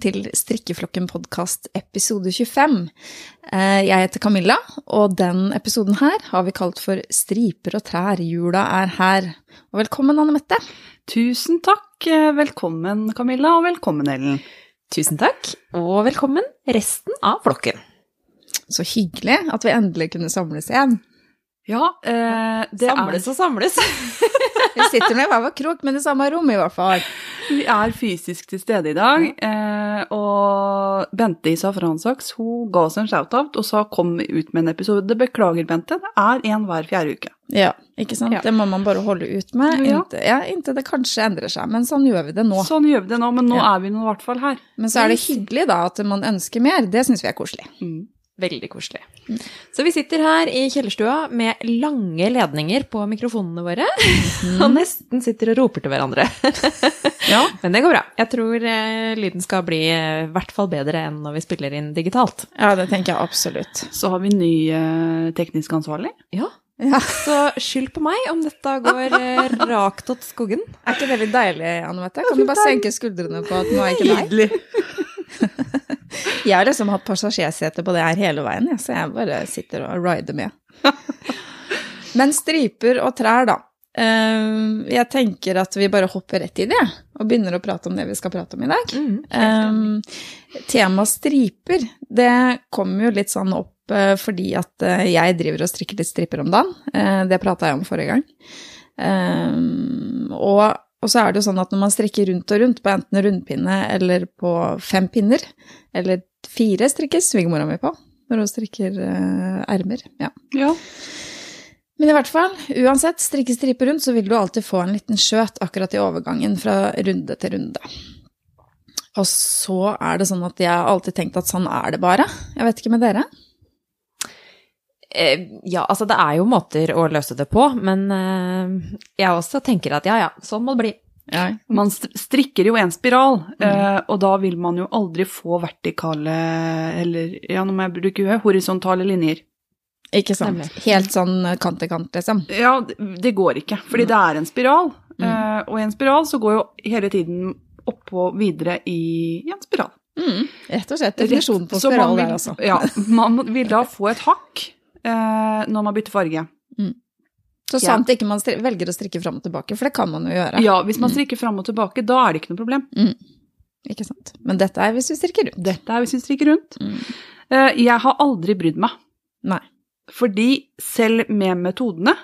Til Strikkeflokken podkast episode 25. Eh, Jeg heter Camilla, og den episoden her har vi kalt for Striper og trær, jula er her. Og velkommen, Anne Mette. Tusen takk. Eh, Velkommen, Camilla, og velkommen, Ellen. Tusen takk, og velkommen resten av flokken. Så hyggelig at vi endelig kunne samles igjen. Ja, eh, det samles og samles. Vi sitter nå i hver vår krok, men i samme rom i hvert fall. er, vi er fysisk til stede i dag. Eh, og Bente i Safransaks hun ga oss en shout-out og sa 'kom ut med en episode'. Beklager, Bente. Det er en hver fjerde uke. Ja, ikke sant? Ja. Det må man bare holde ut med Ja. inntil, ja, inntil det kanskje endrer seg. Men sånn gjør vi det nå. Sånn gjør vi det nå, men nå er vi nå i hvert fall her. Men så er det hyggelig da at man ønsker mer. Det syns vi er koselig. Mm. Veldig koselig. Så vi sitter her i kjellerstua med lange ledninger på mikrofonene våre, og nesten sitter og roper til hverandre. Ja. Men det går bra. Jeg tror eh, lyden skal bli eh, i hvert fall bedre enn når vi spiller inn digitalt. Ja, det tenker jeg absolutt. Så har vi ny eh, teknisk ansvarlig. Ja, Ja. så skyld på meg om dette går rakt åt skogen. Er ikke det litt deilig, Anne Mette? Kan du bare senke skuldrene på at nå er ikke deg? Jeg har liksom hatt passasjersete på det her hele veien, ja, så jeg bare sitter og rider med. Men striper og trær, da. Eh, Jeg tenker at vi bare hopper rett i det, og begynner å prate om det vi skal prate om i dag. Um, tema striper, det kommer jo litt sånn opp eh, fordi at eh, jeg driver og strikker litt striper om dagen. Eh, det prata jeg om forrige gang. Um, og, og så er det jo sånn at når man strikker rundt og rundt på enten rundpinne eller på fem pinner, eller fire strikker svigermora mi på når hun strikker uh, ermer. Ja. Ja. Men i hvert fall, uansett, strikke striper rundt, så vil du alltid få en liten skjøt akkurat i overgangen fra runde til runde. Og så er det sånn at jeg har alltid tenkt at sånn er det bare. Jeg vet ikke med dere. Eh, Ja, altså det er jo måter å løse det på, men eh, jeg også tenker at ja, ja, sånn må det bli. Man strikker jo en spiral, eh, og da vil man jo aldri få vertikale eller ja, nå må jeg bruke huet, horisontale linjer. Ikke sant? Nemlig. Helt sånn kant til kant, liksom. Ja, det, går ikke, fordi det er en spiral. mm. og i en spiral så går jo hele tiden oppå videre i, i en spiral. Mm, rett og slett definisjonen på spiral vil- der, altså. Ja, man vil da få et hakk eh, når man bytter farge. Så sant Ja. ikke man velger å strikke fram og tilbake, for det kan man jo gjøre. Ja, hvis man strikker fram og tilbake, da er det ikke noe problem. Ikke sant? Men dette er hvis vi strikker rundt. Dette er hvis vi strikker rundt. Mm. Eh, jeg har aldri brydd meg, Nei. fordi selv med metodene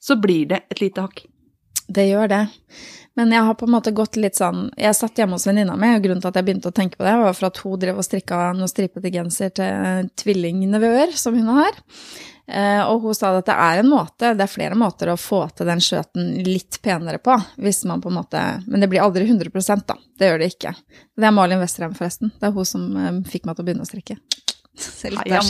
så blir det et lite hakk. Det gjør det. Men jeg har på en måte gått litt sånn Jeg satt hjemme hos venninna mi, og grunnen til at jeg begynte å tenke på det, var for at hun drev og strikka noen stripete genser til tvillingnevøer som hun har. Eh, og hun sa at det er en måte, det er flere måter å få til den skjøten litt penere på, hvis man på en måte Men det blir aldri 100 da. Det gjør det ikke. Det er Malin Westerheim, forresten. Det er hun som eh, fikk meg til å begynne å strikke. Så litt der.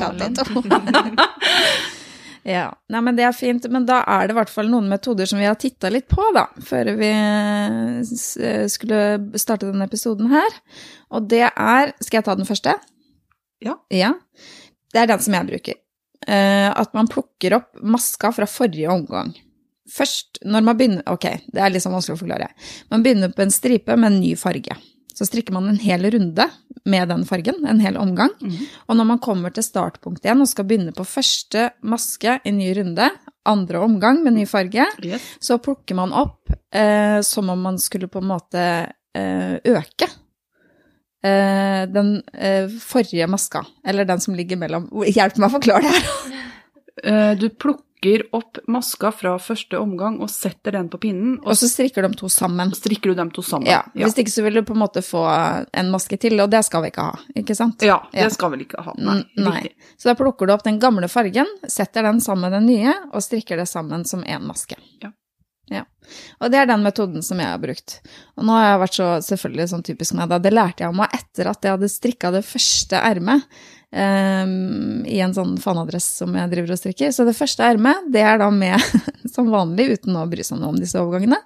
Ja, Nei, men det er fint. Men da er det i hvert fall noen metoder som vi har titta litt på, da, før vi skulle starte denne episoden her. Og det er Skal jeg ta den første? Ja. Ja. Det er den som jeg bruker. Eh, at man plukker opp maska fra forrige omgang. Først når man begynner Ok, det er litt sånn vanskelig å forklare. Man begynner på en stripe med en ny farge. Så strikker man en hel runde med den fargen, en hel omgang. Og når man kommer til startpunkt igjen og skal begynne på første maske i ny runde, andre omgang med ny farge, Yes. så plukker man opp eh, som om man skulle på en måte eh, øke eh, den eh, forrige maska, eller den som ligger mellom Hjelp meg å forklare det her! Eh, du plukker opp maska fra første omgang og setter den på pinnen, og Og så strikker de to sammen. strikker du dem to sammen. Ja, Hvis ikke så vil du på en måte få en maske til, og det skal vi ikke ha, ikke sant? Ja, det Ja. skal vi ikke ha. Nei, Nei. Så da plukker du opp den gamle fargen, setter den sammen med den nye, og strikker det sammen som én maske. Ja. Ja. Og det er den metoden som jeg har brukt. Og nå har jeg vært så selvfølgelig sånn typisk meg, da det lærte jeg meg etter at jeg hadde strikka det første ermet um, i en sånn fanadress som jeg driver og strikker. Så det første ermet, det er da med som vanlig, uten å bry seg noe om disse overgangene.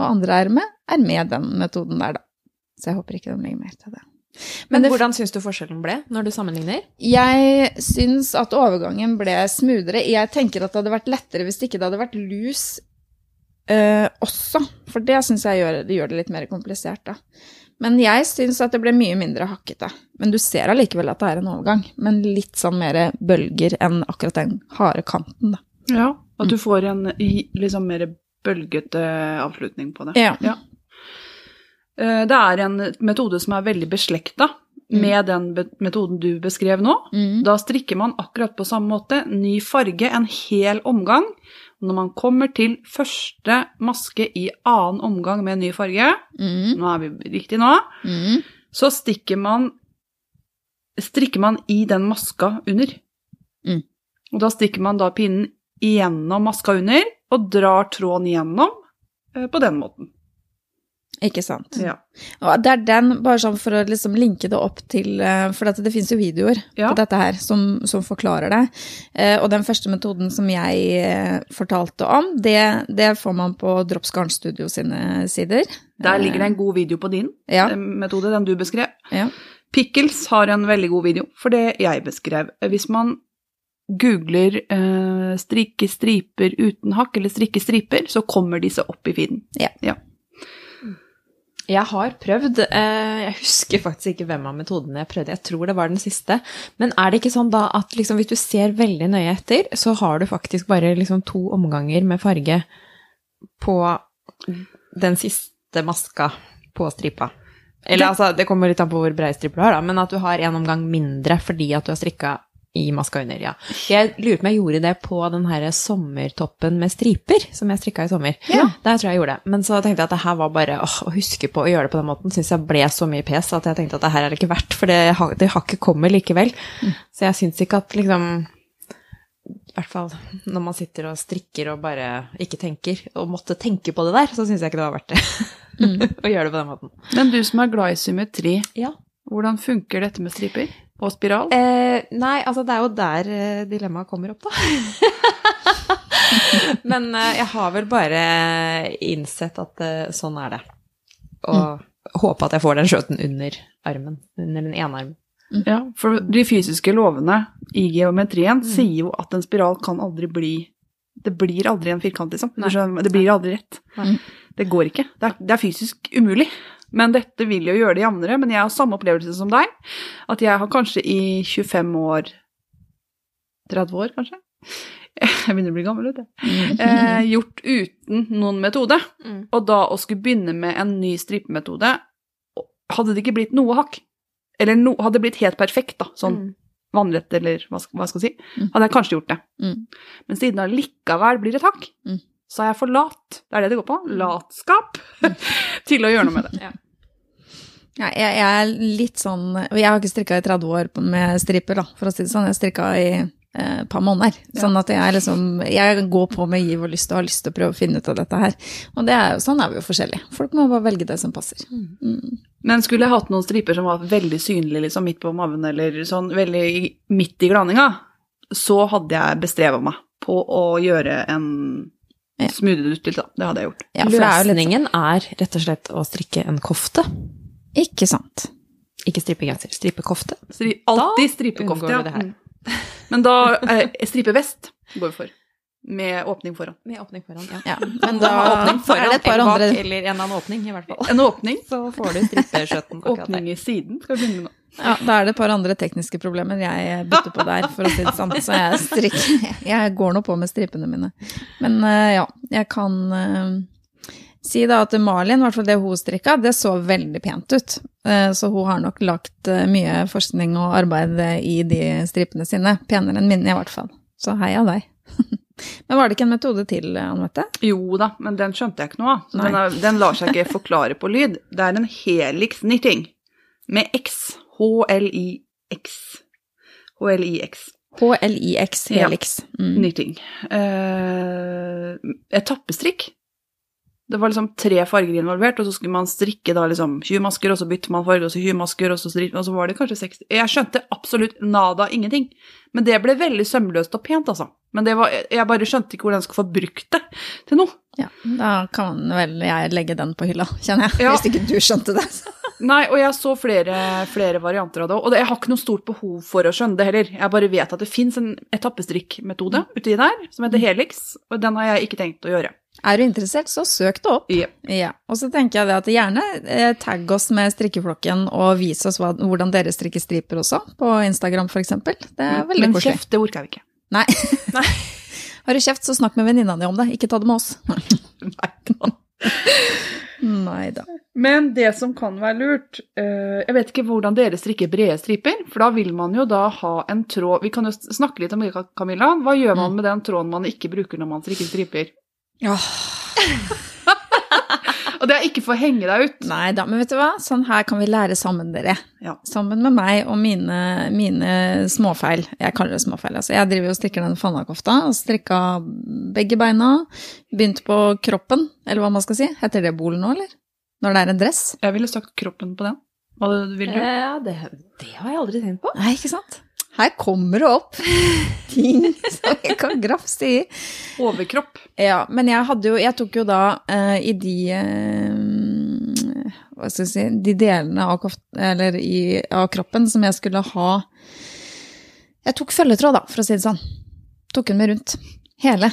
Og andre ermet er med den metoden der, da. Så jeg håper ikke de legger mer til det. Men, Men hvordan syns du forskjellen ble når du sammenligner? Jeg syns at overgangen ble smoothere. Jeg tenker at det hadde vært lettere hvis det ikke hadde vært lus eh, også, for det syns jeg gjør, det gjør det litt mer komplisert, da. Men jeg syns at det ble mye mindre hakkete. Men du ser allikevel at det er en overgang. Men litt sånn mer bølger enn akkurat den harde kanten, da. Ja, at du får en liksom mer bølgete avslutning på det. Ja. Ja. Eh, Det er en metode som er veldig beslekta med den metoden du beskrev nå. Mm. Da strikker man akkurat på samme måte, ny farge, en hel omgang. Når man kommer til første maske i annen omgang med ny farge, Mm. nå er vi riktig nå, Mm. så man strikker man i den maska under. Mm. Og da stikker man da pinnen gjennom maska under, og drar tråden gjennom eh, på den måten. Ikke sant. Ja. Og det er den, bare sånn for å liksom linke det opp til eh, For det finnes jo videoer Ja. på dette her som, som forklarer det. Eh, og den første metoden som jeg eh, fortalte om, det, det får man på Drops Garnstudio sine sider. Der ligger det en god video på din Ja. metode, den du beskrev. Ja. Pickles har en veldig god video for det jeg beskrev. Hvis man googler eh, 'strikke striper uten hakk' eller 'strikke striper', så kommer disse opp i feeden. Jeg har prøvd, eh, jeg husker faktisk ikke hvem av metodene jeg prøvde, jeg tror det var den siste. Men er det ikke sånn da at liksom, hvis du ser veldig nøye etter, så har du faktisk bare liksom to omganger med farge på den siste maska på stripa? Eller altså, det kommer litt an på hvor brei stripe du har, da, men at du har en omgang mindre fordi at du har strikka i maska under, ja. Jeg lurer på om jeg gjorde det på den her sommertoppen med striper, som jeg strikka i sommer. Ja. Der tror jeg jeg gjorde det. Men så tenkte jeg at det her var bare åh, å huske på å gjøre det på den måten, syns jeg ble så mye pes at jeg tenkte at det her er det ikke verdt, for det, det hakket kommer likevel. Så jeg syns ikke at liksom I hvert fall når man sitter og strikker og bare ikke tenker, og måtte tenke på det der, så syns jeg ikke det var verdt det. å gjøre det på den måten. Men du som er glad i symmetri, Ja. hvordan funker dette med striper? Og spiral? Eh, nei, altså det er jo der eh, dilemmaet kommer opp, da. Men eh, jeg har vel bare innsett at eh, sånn er det. Og håpe at jeg får den skjøten under armen. Under den ene armen. Ja, for de fysiske lovene i geometrien sier jo at en spiral kan aldri bli Det blir aldri en firkant, liksom. Nei. Det blir aldri rett. Nei. Det går ikke. Det er, det er fysisk umulig. Men dette vil jo gjøre det jevnere. Men jeg har samme opplevelse som deg. At jeg har kanskje i 25 år 30 år, kanskje? Jeg begynner å bli gammel, vet du. Eh, gjort uten noen metode. Mm. Og da å skulle begynne med en ny stripemetode, hadde det ikke blitt noe hakk. Eller no, hadde det blitt helt perfekt, da, sånn Mm. vannrett eller hva skal, hva skal jeg si, Mm. hadde jeg kanskje gjort det. Mm. Men siden det allikevel blir et hakk, Mm. Så er jeg for lat. Det er det det går på. Latskap. til å gjøre noe med det. Ja, jeg, jeg er litt sånn og Jeg har ikke strikka i 30 år med striper, da, for å si det sånn. Jeg har strikka i eh, et par måneder. Sånn at jeg liksom Jeg går på med giv og lyst og har lyst til å prøve å finne ut av dette her. Og det er sånn er vi jo forskjellige. Folk må bare velge det som passer. Mm. Men skulle jeg hatt noen striper som var veldig synlige liksom midt på maven, eller sånn veldig midt i glaninga, så hadde jeg bestreva meg på å gjøre en Ja. smoothie det ut litt, da. Det hadde jeg gjort. Ja, for Løsningen er rett og slett å strikke en kofte. Ikke sant. Ikke stripegenser, stripekofte. Stri alltid stripekofte, ja. Men da eh, stripevest går vi for. Med åpning foran. Med åpning foran, ja. Ja, Men da åpning er foran det et par andre eller en eller annen åpning, i hvert fall. En åpning. Så får du strippeskjøtten. Åpning i siden skal vi begynne med. Ja, da er det et par andre tekniske problemer jeg bytter på der, for å si det sant. Så jeg strikker Jeg går nå på med stripene mine. Men eh, ja, jeg kan eh, si da at Malin, i hvert fall det hun strikka, det så veldig pent ut. Eh, så hun har nok lagt mye forskning og arbeid i de stripene sine. Penere enn mine, i hvert fall. Så heia deg. Men var det ikke en metode til, Anne Mette? Jo da, men den skjønte jeg ikke noe av. Så den, er, den lar seg ikke forklare på lyd. Det er en helix knitting med X. H-L-I-X. H-L-I-X. HLIX, Ja. Helix. Mm. Knitting. Eh, etappestrikk. Det var liksom tre farger involvert, og så skulle man strikke da liksom 20 masker, og så bytter man farge, og så 20 masker, og så, stri- og så var det kanskje 60 Jeg skjønte absolutt nada, ingenting. Men det ble veldig sømløst og pent, altså. Men det var, jeg bare skjønte ikke hvordan jeg skulle få brukt det til noe. Ja, da kan vel jeg legge den på hylla, kjenner jeg. Ja. Hvis ikke du skjønte det. Nei, og jeg så flere, flere varianter av det, og det, jeg har ikke noe stort behov for å skjønne det heller. Jeg bare vet at det fins en etappestrikkmetode uti der som heter Helix, og den har jeg ikke tenkt å gjøre. Er du interessert, så søk det opp. Yep. Ja. Og så tenker jeg det at gjerne eh, tagg oss med strikkeflokken og vis oss hva, hvordan dere strikker striper også, på Instagram f.eks. Det er veldig Men koselig. kjeft, det orker jeg ikke. Nei. Har du kjeft, så snakk med venninna di om det, ikke ta det med oss. Nei, da. Nei da. Men det som kan være lurt eh, Jeg vet ikke hvordan dere strikker brede striper, for da vil man jo da ha en tråd Vi kan jo snakke litt om det, Camilla. Hva gjør man med den tråden man ikke bruker når man strikker striper? Ja. Og det er ikke for å henge deg ut. Nei da, men vet du hva? Sånn her kan vi lære sammen, dere. Ja. Sammen med meg og mine, mine småfeil. Jeg kaller det småfeil. Altså, jeg driver og strikker den fannakofta, og strikka begge beina. Begynt på kroppen, eller hva man skal si. Heter det bol nå, eller? Når det er en dress? Jeg ville sagt kroppen på den. Hva vil du? Ja, det, det har jeg aldri tenkt på. Nei, ikke sant? Her kommer det opp ting som jeg kan grafse i. Overkropp. Ja, men jeg hadde jo Jeg tok jo da uh, i de uh, Hva skal jeg si De delene av, i, av kroppen som jeg skulle ha Jeg tok følgetråd, da, for å si det sånn. Tok den med rundt. Hele.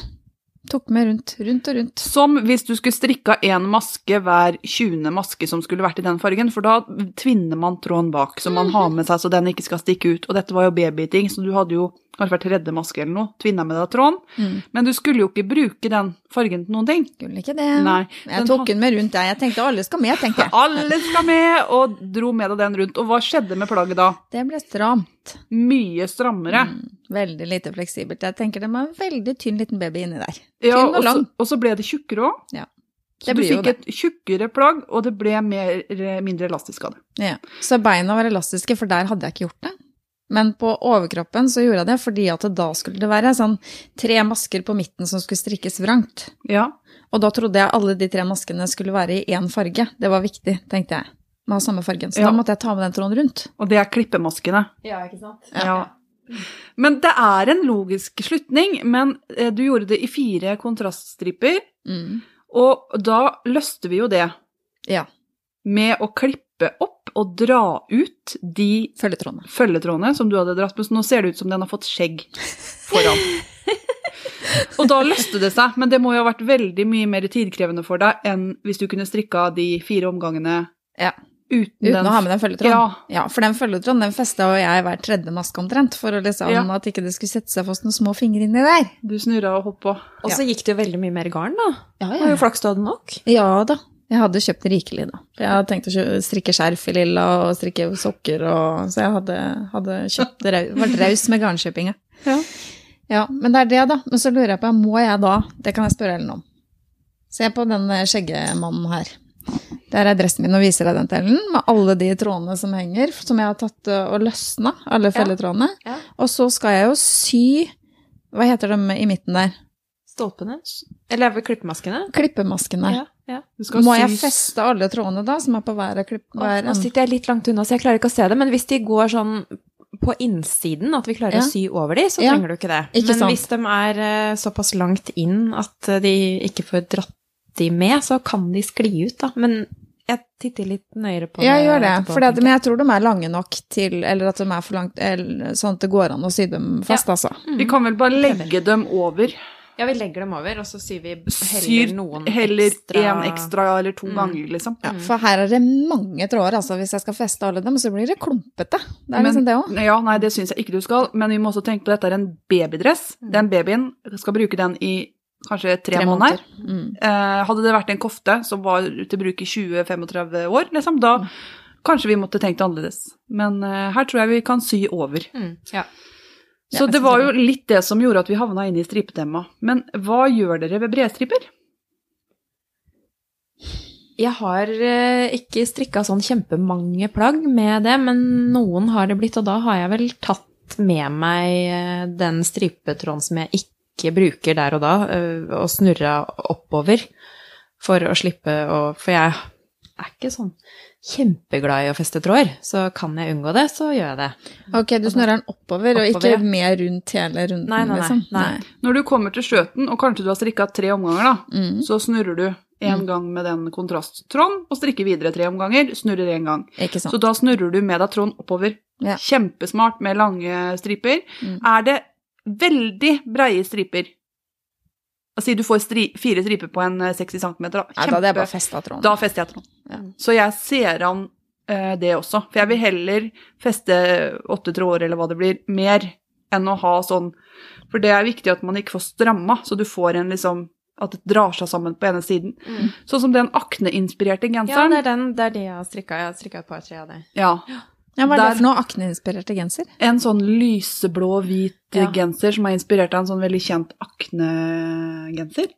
Tok med rundt, rundt og rundt. Som hvis du skulle strikka én maske hver 20. maske som skulle vært i den fargen, for da tvinner man tråden bak, så man har med seg så den ikke skal stikke ut. Og dette var jo babyting, så du hadde jo kanskje hver tredje maske eller noe, tvinna med deg tråden. Mm. Men du skulle jo ikke bruke den fargen til noen ting. Skulle ikke det. Nei. Jeg den tok den med rundt, jeg. Jeg tenkte alle skal med, tenkte jeg. Alle skal med, og dro med deg den rundt. Og hva skjedde med plagget da? Det ble stramt. Mye strammere. Mm, veldig lite fleksibelt. Jeg tenker det var en veldig tynn liten baby inni der. Ja, Tynn og og så, lang. og så ble det tjukkere òg. Ja. Så Det du fikk et tjukkere plagg, og det ble mer, mindre elastisk av det. Ja. Så beina var elastiske, for der hadde jeg ikke gjort det. Men på overkroppen så gjorde jeg det fordi at da skulle det være sånn tre masker på midten som skulle strikkes vrangt. Ja. Og da trodde jeg alle de tre maskene skulle være i én farge. Det var viktig, tenkte jeg. Med å ha samme fargen. Så Ja. da måtte jeg ta med den tråden rundt. Og det er klippemaskene. Ja, ikke sant? Ja. Men det er en logisk slutning, men eh, du gjorde det i fire kontraststriper, Mm. og da løste vi jo det Ja. med å klippe opp og dra ut de Følgetrådene. følgetrådene som du hadde dratt med, så nå ser det ut som den har fått skjegg foran. og da løste det seg, men det må jo ha vært veldig mye mer tidkrevende for deg enn hvis du kunne strikka de fire omgangene Ja. uten, Uten den å ha med den følgetråden. Ja. Ja, for den følgetråden den festa jo jeg hver tredje maske omtrent, for å liksom Ja. at ikke det skulle sette seg fast noen små fingre inni der. Du snurra og hoppa. Og så gikk det jo veldig mye mer garn, da. Ja, Det var jo flaks du hadde nok. Ja da. Jeg hadde kjøpt rikelig, da. Jeg hadde tenkt å strikke skjerf i lilla og strikke sokker, og, så jeg hadde, hadde kjøpt, vært raus med garnkjøpinga. Ja. Ja, men det er det, da. Men så lurer jeg på, må jeg da Det kan jeg spørre Ellen om. Se på den skjeggemannen her. Der er dressen min, og viser deg den til Ellen, med alle de trådene som henger, som jeg har tatt og løsna, alle Ja. felletrådene. Ja. Og så skal jeg jo sy Hva heter de i midten der? Stolpene. Eller er klippemaskene? Klippemaskene. Ja, ja. Du skal Må jeg feste alle trådene da, som er på hver, klipp, Og hver nå sitter jeg litt langt unna, så jeg klarer ikke å se det. Men hvis de går sånn på innsiden, at vi klarer Ja. å sy over de, så Ja. trenger du ikke det. Ikke men sant. hvis de er eh, såpass langt inn at eh, de ikke får dratt de med, så kan de skli ut, da. Men jeg titter litt nøyere på Ja, det. gjør det. etterpå, det, men jeg tror de er lange nok til Eller at de er for langt eller, Sånn at det går an å sy dem fast, altså. Vi kan vel bare legge dem over. Ja, vi legger dem over, og så syr vi heller Syr noen heller ekstra en ekstra eller to Mm. ganger, liksom. Ja, for her er det mange tråder, altså. Hvis jeg skal feste alle dem, så blir det klumpete. Det er Men- liksom det òg. Ja, nei, det syns jeg ikke du skal, men vi må også tenke på at dette er en babydress. Mm. Den babyen skal bruke den i kanskje tre, måneder. Mm. Eh, hadde det vært en kofte som var til bruk i 20-35 år, liksom, da Mm. kanskje vi måtte tenkt annerledes. Men eh, her tror jeg vi kan sy over. Mm, ja. Så det var jo litt det som gjorde at vi havna inn i stripetema. Men hva gjør dere ved bredstriper? Jeg har eh, ikke strikka sånn kjempemange plagg med det, men noen har det blitt, og da har jeg vel tatt med meg eh, den stripetråden som jeg ikke bruker der og da, eh, og snurra oppover for å slippe å For jeg er ikke sånn kjempeglad i å feste tråder, så kan jeg unngå det, så gjør jeg det. Ok, du snurrer den oppover, og ikke ja. mer rundt hele runden, Nei, nei, nei, liksom? nei. Når du kommer til skjøten, og kanskje du har strikka tre omganger, da, Mm. så snurrer du en gang med den kontrasttråden, og strikker videre tre omganger, snurrer en gang. Ikke sant. Så da snurrer du med deg tråden oppover. Ja. Kjempesmart med lange striper. Mm. Er det veldig breie striper, Si du får stri, fire striper på en eh, 60 cm, da. Kjempe, Nei, da hadde jeg bare festa tråden. Da fester jeg tråden. Ja. Så jeg ser an eh, det også. For jeg vil heller feste åtte tråder, eller hva det blir, mer enn å ha sånn For det er viktig at man ikke får stramma, så du får en liksom At det drar seg sammen på ene siden. Sånn som den akneinspirerte Ja, genseren. det er, den, det er de jeg har strikka. Jeg har strikka et par-tre av det. Ja. Ja, hva er det for noe akneinspirerte genser? En sånn lyseblå-hvit Ja. genser som er inspirert av en sånn veldig kjent aknegenser.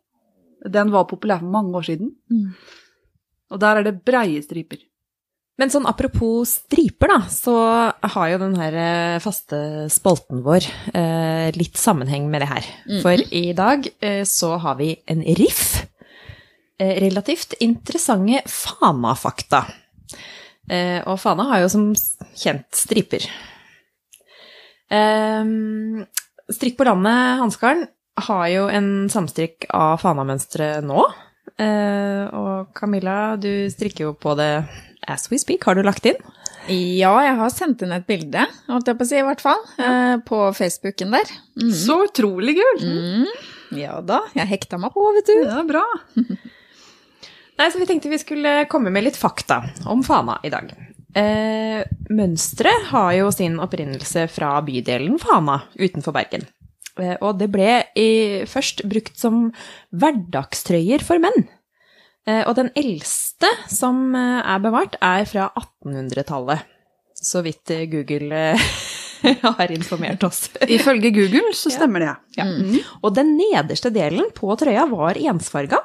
Den var populær for mange år siden. Mm. Og der er det breie striper. Men sånn apropos striper, da, så har jo den her eh, faste spolten vår eh, litt sammenheng med det her. For i dag eh, så har vi en riff. Eh, relativt interessante Fana-fakta. Eh, og Fana har jo som kjent striper. Eh, strikk på landet, Hanskaren, har jo en samstrikk av Fana-mønsteret nå. Eh, og Camilla, du strikker jo på det as we speak. Har du lagt inn? Ja, jeg har sendt inn et bilde, holdt jeg på å si, i hvert fall. Ja. På Facebooken der. Mm. Så utrolig kult! Mm. Ja da, jeg hekta meg på, vet du. Det er bra. Nei, så vi tenkte vi skulle komme med litt fakta om Fana i dag. Eh, mønsteret har jo sin opprinnelse fra bydelen Fana utenfor Bergen. Eh, og det ble i, først brukt som hverdagstrøyer for menn. Eh, og den eldste som eh, er bevart, er fra 1800-tallet. Så vidt eh, Google eh, har informert oss. Ifølge Google så stemmer det. Ja. Og den nederste delen på trøya var ensfarga,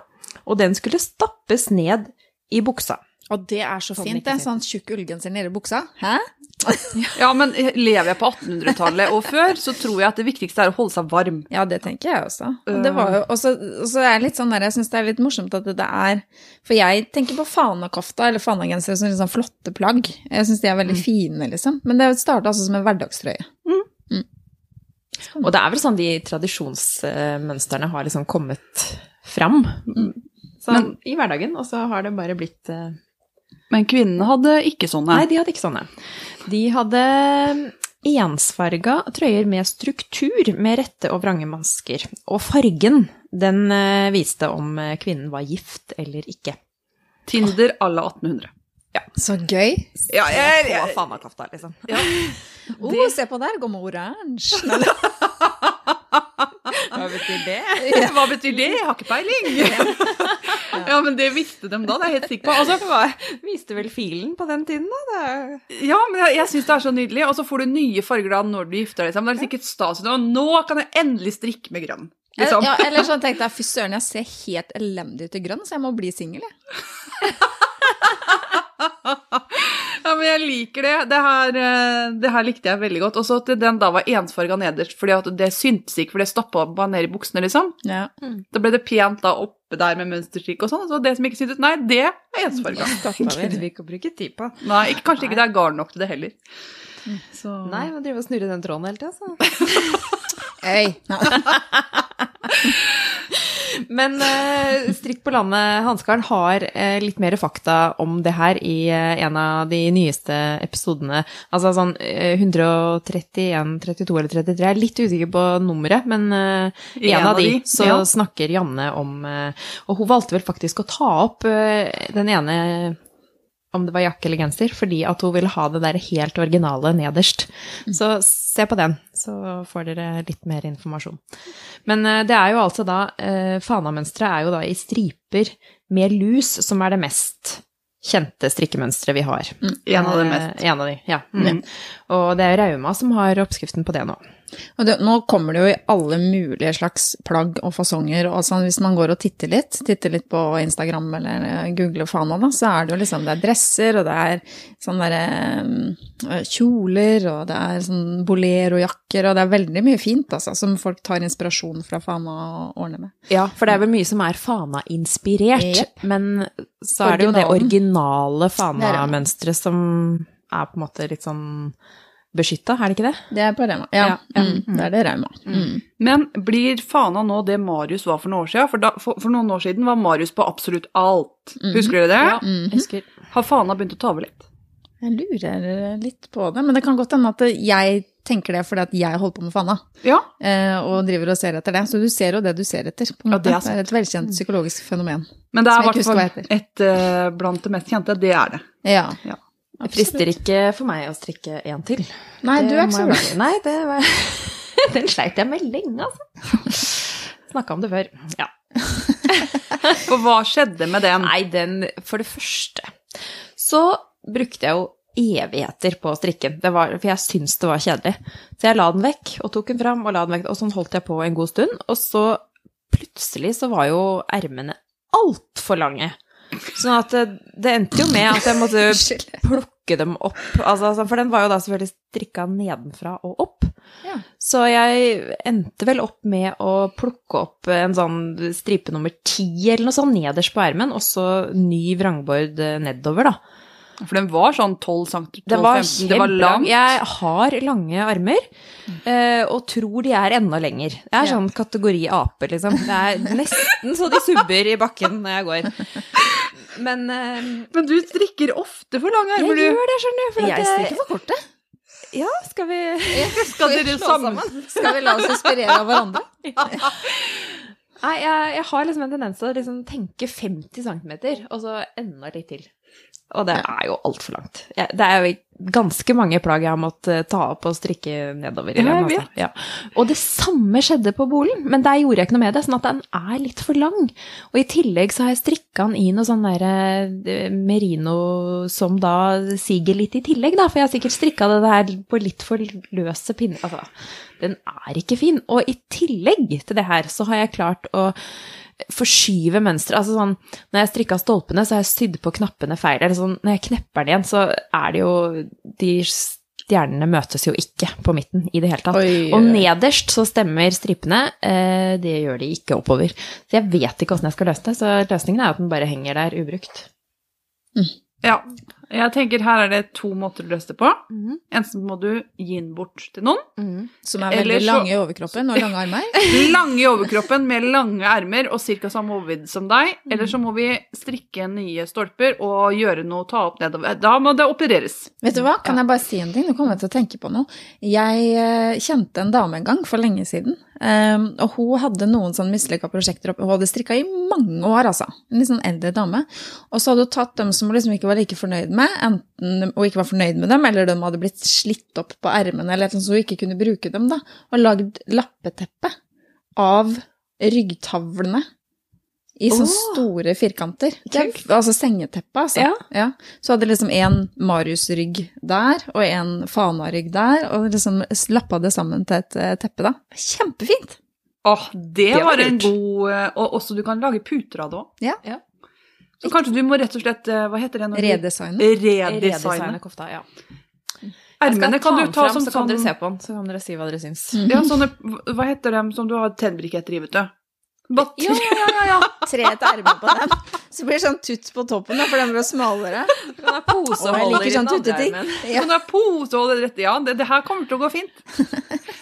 og den skulle stappes ned i buksa. Og det er så Sånn fint, det. Sånn tjukk ullgenser nede i buksa. Hæ? Ja, men lever jeg på 1800-tallet og før, så tror jeg at det viktigste er å holde seg varm. Ja, det tenker jeg også. Og det var jo også, så er litt sånn der, jeg syns det er litt morsomt at det er For jeg tenker på fanakofta eller fanagensere som sånn flotte plagg. Jeg syns de er veldig fine, liksom. Men det starta altså som en hverdagstrøye. Og det er vel sånn de tradisjonsmønstrene har liksom kommet fram sånn, Men- i hverdagen, og så har det bare blitt uh, Men kvinnene hadde ikke sånne. Nei, de hadde ikke sånne. De hadde ensfarga trøyer med struktur med rette og vrange masker. Og fargen, den uh, viste om eh, kvinnen var gift eller ikke. Tinder à la 1800. Så gøy. Ja, jeg, jeg, jeg, fanakofta, liksom. Oh, se på der, går med oransje. Hva betyr det? Hva betyr det? Jeg har ikke peiling. ja, men det visste de da, det er jeg helt sikker på. Altså, viste vel filen på den tiden, da. Ja, men jeg, jeg syns det er så nydelig. Og så får du nye farger da når du gifter deg. Men Det er sikkert stas. Og nå kan jeg endelig strikke med grønn. Liksom. Ja, eller sånn tenkte jeg, fy søren, jeg ser helt elendig ut i grønn, så jeg må bli singel, jeg. Men jeg liker det. Det her, eh, det her likte jeg veldig godt. Og så at den da var ensfarga nederst, fordi at det syntes ikke, for det stoppa bare ned i buksene, liksom. Ja. Da ble det pent da oppe der med mønsterstrikk og sånn. Så det som ikke syntes, nei, det er ensfarga. Gidder vi ikke å bruke tid på. Nei, ikke, kanskje ikke det er garn nok til det heller. Så Nei, man driver og snurrer den tråden hele tida, så. Øy. Men uh, Strikk på landet, Hanskaren, har uh, litt mer fakta om det her i uh, en av de nyeste episodene. Altså sånn eh, 131, 32 eller 33. Jeg er litt usikker på nummeret, men eh, I en, av de, så ja. snakker Janne om eh, Og hun valgte vel faktisk å ta opp eh, den ene om det var jakke eller genser, fordi at hun ville ha det der helt originale nederst. Så se på den, så får dere litt mer informasjon. Men eh, det er jo altså da eh, Fana-mønsteret er jo da i striper med lus, som er det mest kjente strikkemønsteret vi har. en av de mest. Eh, en av de, ja. Mm. Og det er Rauma som har oppskriften på det nå. Det, nå kommer det jo i alle mulige slags plagg og fasonger. Og sånn, hvis man går og titter litt, titter litt på Instagram eller eh, googler Fana, da, så er det jo liksom det er dresser, og det er sånne derre kjoler, og det er sånn bolerojakker, og det er veldig mye fint, altså, som folk tar inspirasjon fra Fana og ordner med. Ja, for det er vel mye som er Fana-inspirert, yep. men så er det jo det originale er. Fana-mønsteret som er på en måte litt sånn beskytta, er det ikke det? Det er på Rauma. Ja, Ja, ja. Mm, det er det Rauma. Mm. Men blir Fana nå det Marius var for noen år siden? For, da, for, for noen år siden var Marius på absolutt alt. Husker dere det? Jeg husker. Har Fana begynt å ta over litt? Jeg lurer litt på det, men det kan godt hende at jeg tenker det fordi at jeg holder på med fana. Ja. eh, Og driver og ser etter det. Så du ser jo det du ser etter. på en Ja, det er det, er et velkjent psykologisk fenomen. Men det er i hvert fall et uh, blant det mest kjente. Det er det. Ja. Ja. Det frister ikke for meg å strikke en til. Nei, Det du er ikke så glad. Nei, det var Den sleit jeg med lenge, altså. Snakka om det før. Ja. For hva skjedde med den? Nei, den For det første så brukte jeg jo evigheter på å strikke den. Det var, for jeg syntes det var kjedelig. Så jeg la den vekk, og tok den fram, og la den vekk, og sånn holdt jeg på en god stund. Og så plutselig så var jo ermene altfor lange. Sånn at det, det endte jo med at jeg måtte plukke dem opp. Altså, altså, for den var jo da selvfølgelig strikka nedenfra og opp. Ja. Så jeg endte vel opp med å plukke opp en sånn stripe nummer ti eller noe sånt nederst på ermen, og så ny vrangbord nedover, da. For den var sånn 12 cm, 12, Det var 15, det var kjempelang. lang. Jeg har lange armer, eh, og tror de er enda lenger. Jeg er sånn kategori ape, liksom. Det er nesten så de subber i bakken når jeg går. Men eh, Men du strikker ofte for lange armer, du. Jeg gjør det, skjønner du. For Jeg strikker for korte. Ja, skal vi Skal dere sammen? Skal vi la oss inspirere av hverandre? Nei, jeg, jeg har liksom en tendens til å liksom tenke 50 cm, og så enda litt til. Og det er jo altfor langt. Det er jo ganske mange plagg jeg har måttet ta opp og strikke nedover. i den, altså. Ja. Og det samme skjedde på bolen, men der gjorde jeg ikke noe med det, sånn at den er litt for lang. Og i tillegg så har jeg strikka den i noe sånn der eh, merino som da siger litt i tillegg, da, for jeg har sikkert strikka det der på litt for løse pinner. Altså, den er ikke fin. Og i tillegg til det her så har jeg klart å forskyve mønsteret. Altså sånn, når jeg strikka stolpene, så har jeg sydd på knappene feil. Eller sånn, når jeg knepper den igjen, så er det jo De stjernene møtes jo ikke på midten i det hele tatt. Oi, Og nederst så stemmer stripene. Eh, det gjør de ikke oppover. Så jeg vet ikke åssen jeg skal løse det. Så løsningen er at den bare henger der ubrukt. Ja. Jeg tenker her er det to måter å løse det på. Mhm. Enten må du gi den bort til noen. Som er veldig så- lange i overkroppen og lange armer. Lange i overkroppen med lange ermer og ca. samme overvidd som deg. Mm. Eller så må vi strikke nye stolper og gjøre noe, ta opp nedover. Da må det opereres. Vet du hva, kan jeg bare si en ting? Nå kommer jeg til å tenke på noe. Jeg eh, kjente en dame en gang for lenge siden, eh, og hun hadde noen sånn mislykka prosjekter oppe. Hun hadde strikka i mange år, altså. En litt sånn eldre dame. Og så hadde hun tatt dem som hun liksom ikke var like fornøyd med, enten hun ikke var fornøyd med dem, eller de hadde blitt slitt opp på ermene, eller noe så hun ikke kunne bruke dem, da, og lagd lappeteppe av ryggtavlene. I sånne oh, store firkanter. Er, altså sengeteppe, altså. Ja. Ja. Så hadde liksom en Marius-rygg der, og en Fana-rygg der, og liksom lappa det sammen til et eh, teppe, da. Kjempefint! Åh, det, Det var var en god eh, Og også du kan lage puter av det òg. Ja. Ja. Så kanskje du må rett og slett eh, Hva heter det? når. Redesigne. Redesigne kofta, ja. Ermene kan du ta frem, som så kan sånn dere se på den, så kan dere si hva dere syns. Ja, sånne Hva heter dem som du har tennbriketter i, vet du? Bare Ja, ja, ja, ja. Tre et erme på den. Så blir det sånn tutt på toppen, da, for den blir smalere. Du kan ha poseholder i sånn den andre tutteting. armen. Ja. Sånn der pose og det rette, ja, det, det her kommer til å gå fint.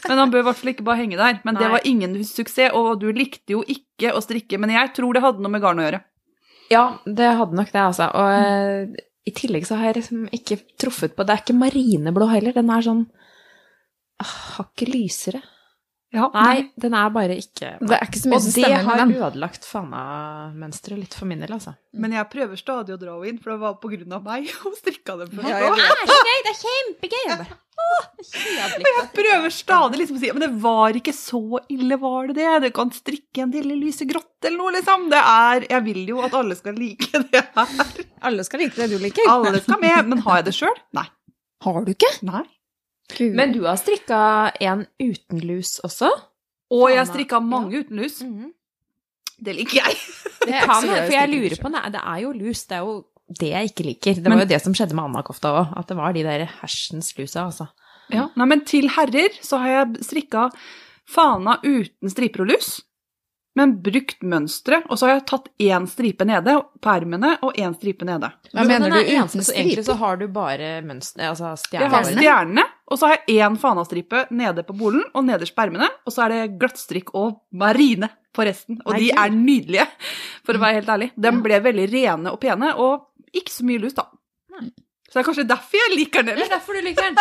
Men han bør i hvert fall ikke bare henge der. Men det var ingen suksess, og du likte jo ikke å strikke. Men jeg tror det hadde noe med garn å gjøre. Ja, det hadde nok det, altså. Og mm. i tillegg så har jeg liksom ikke truffet på Det er ikke marineblå heller. Den er sånn Har Hakket lysere. Ja, Nei, den er bare ikke Det er ikke så mye Og som det stemmer med har den. ødelagt fana-mønsteret litt for min del, altså. Men jeg prøver stadig å dra henne inn, for det var på grunn av meg hun strikka den. Ja, jeg. Det er så gøy! Det er kjempegøy! Jeg bare, åh. Jeg prøver stadig liksom å si Men det var ikke så ille, var det det? Du kan strikke en del i lysegrått eller noe, liksom. Det er Jeg vil jo at alle skal like det her. Alle skal like det du liker. Alle skal med. Men har jeg det sjøl? Nei. Har du ikke? Nei. Gud. Men du har strikka en uten lus også? Og jeg har strikka ja. mange uten lus. Mhm. Det liker jeg. Det er kan for jeg lurer på Nei, det er jo lus. Det er jo det jeg ikke liker. Det var Men- jo det som skjedde med Anna-kofta òg. At det var de der hersens lusa, altså. Ja. Nei, men til herrer så har jeg strikka fana uten striper og lus, men brukt mønsteret. Og så har jeg tatt én stripe nede på ermene og én stripe nede. Hva Men mener er du uten striper? så Egentlig så har du bare mønster... Altså Jeg har stjernene, og så har jeg én fanastripe nede på bolen og nederst på ermene. Og så er det glattstrikk og marine på resten. Og de er nydelige, for å være helt ærlig. De ble veldig rene og pene, og ikke så mye lus, da. Så det er kanskje derfor jeg liker den. Det er derfor du liker den.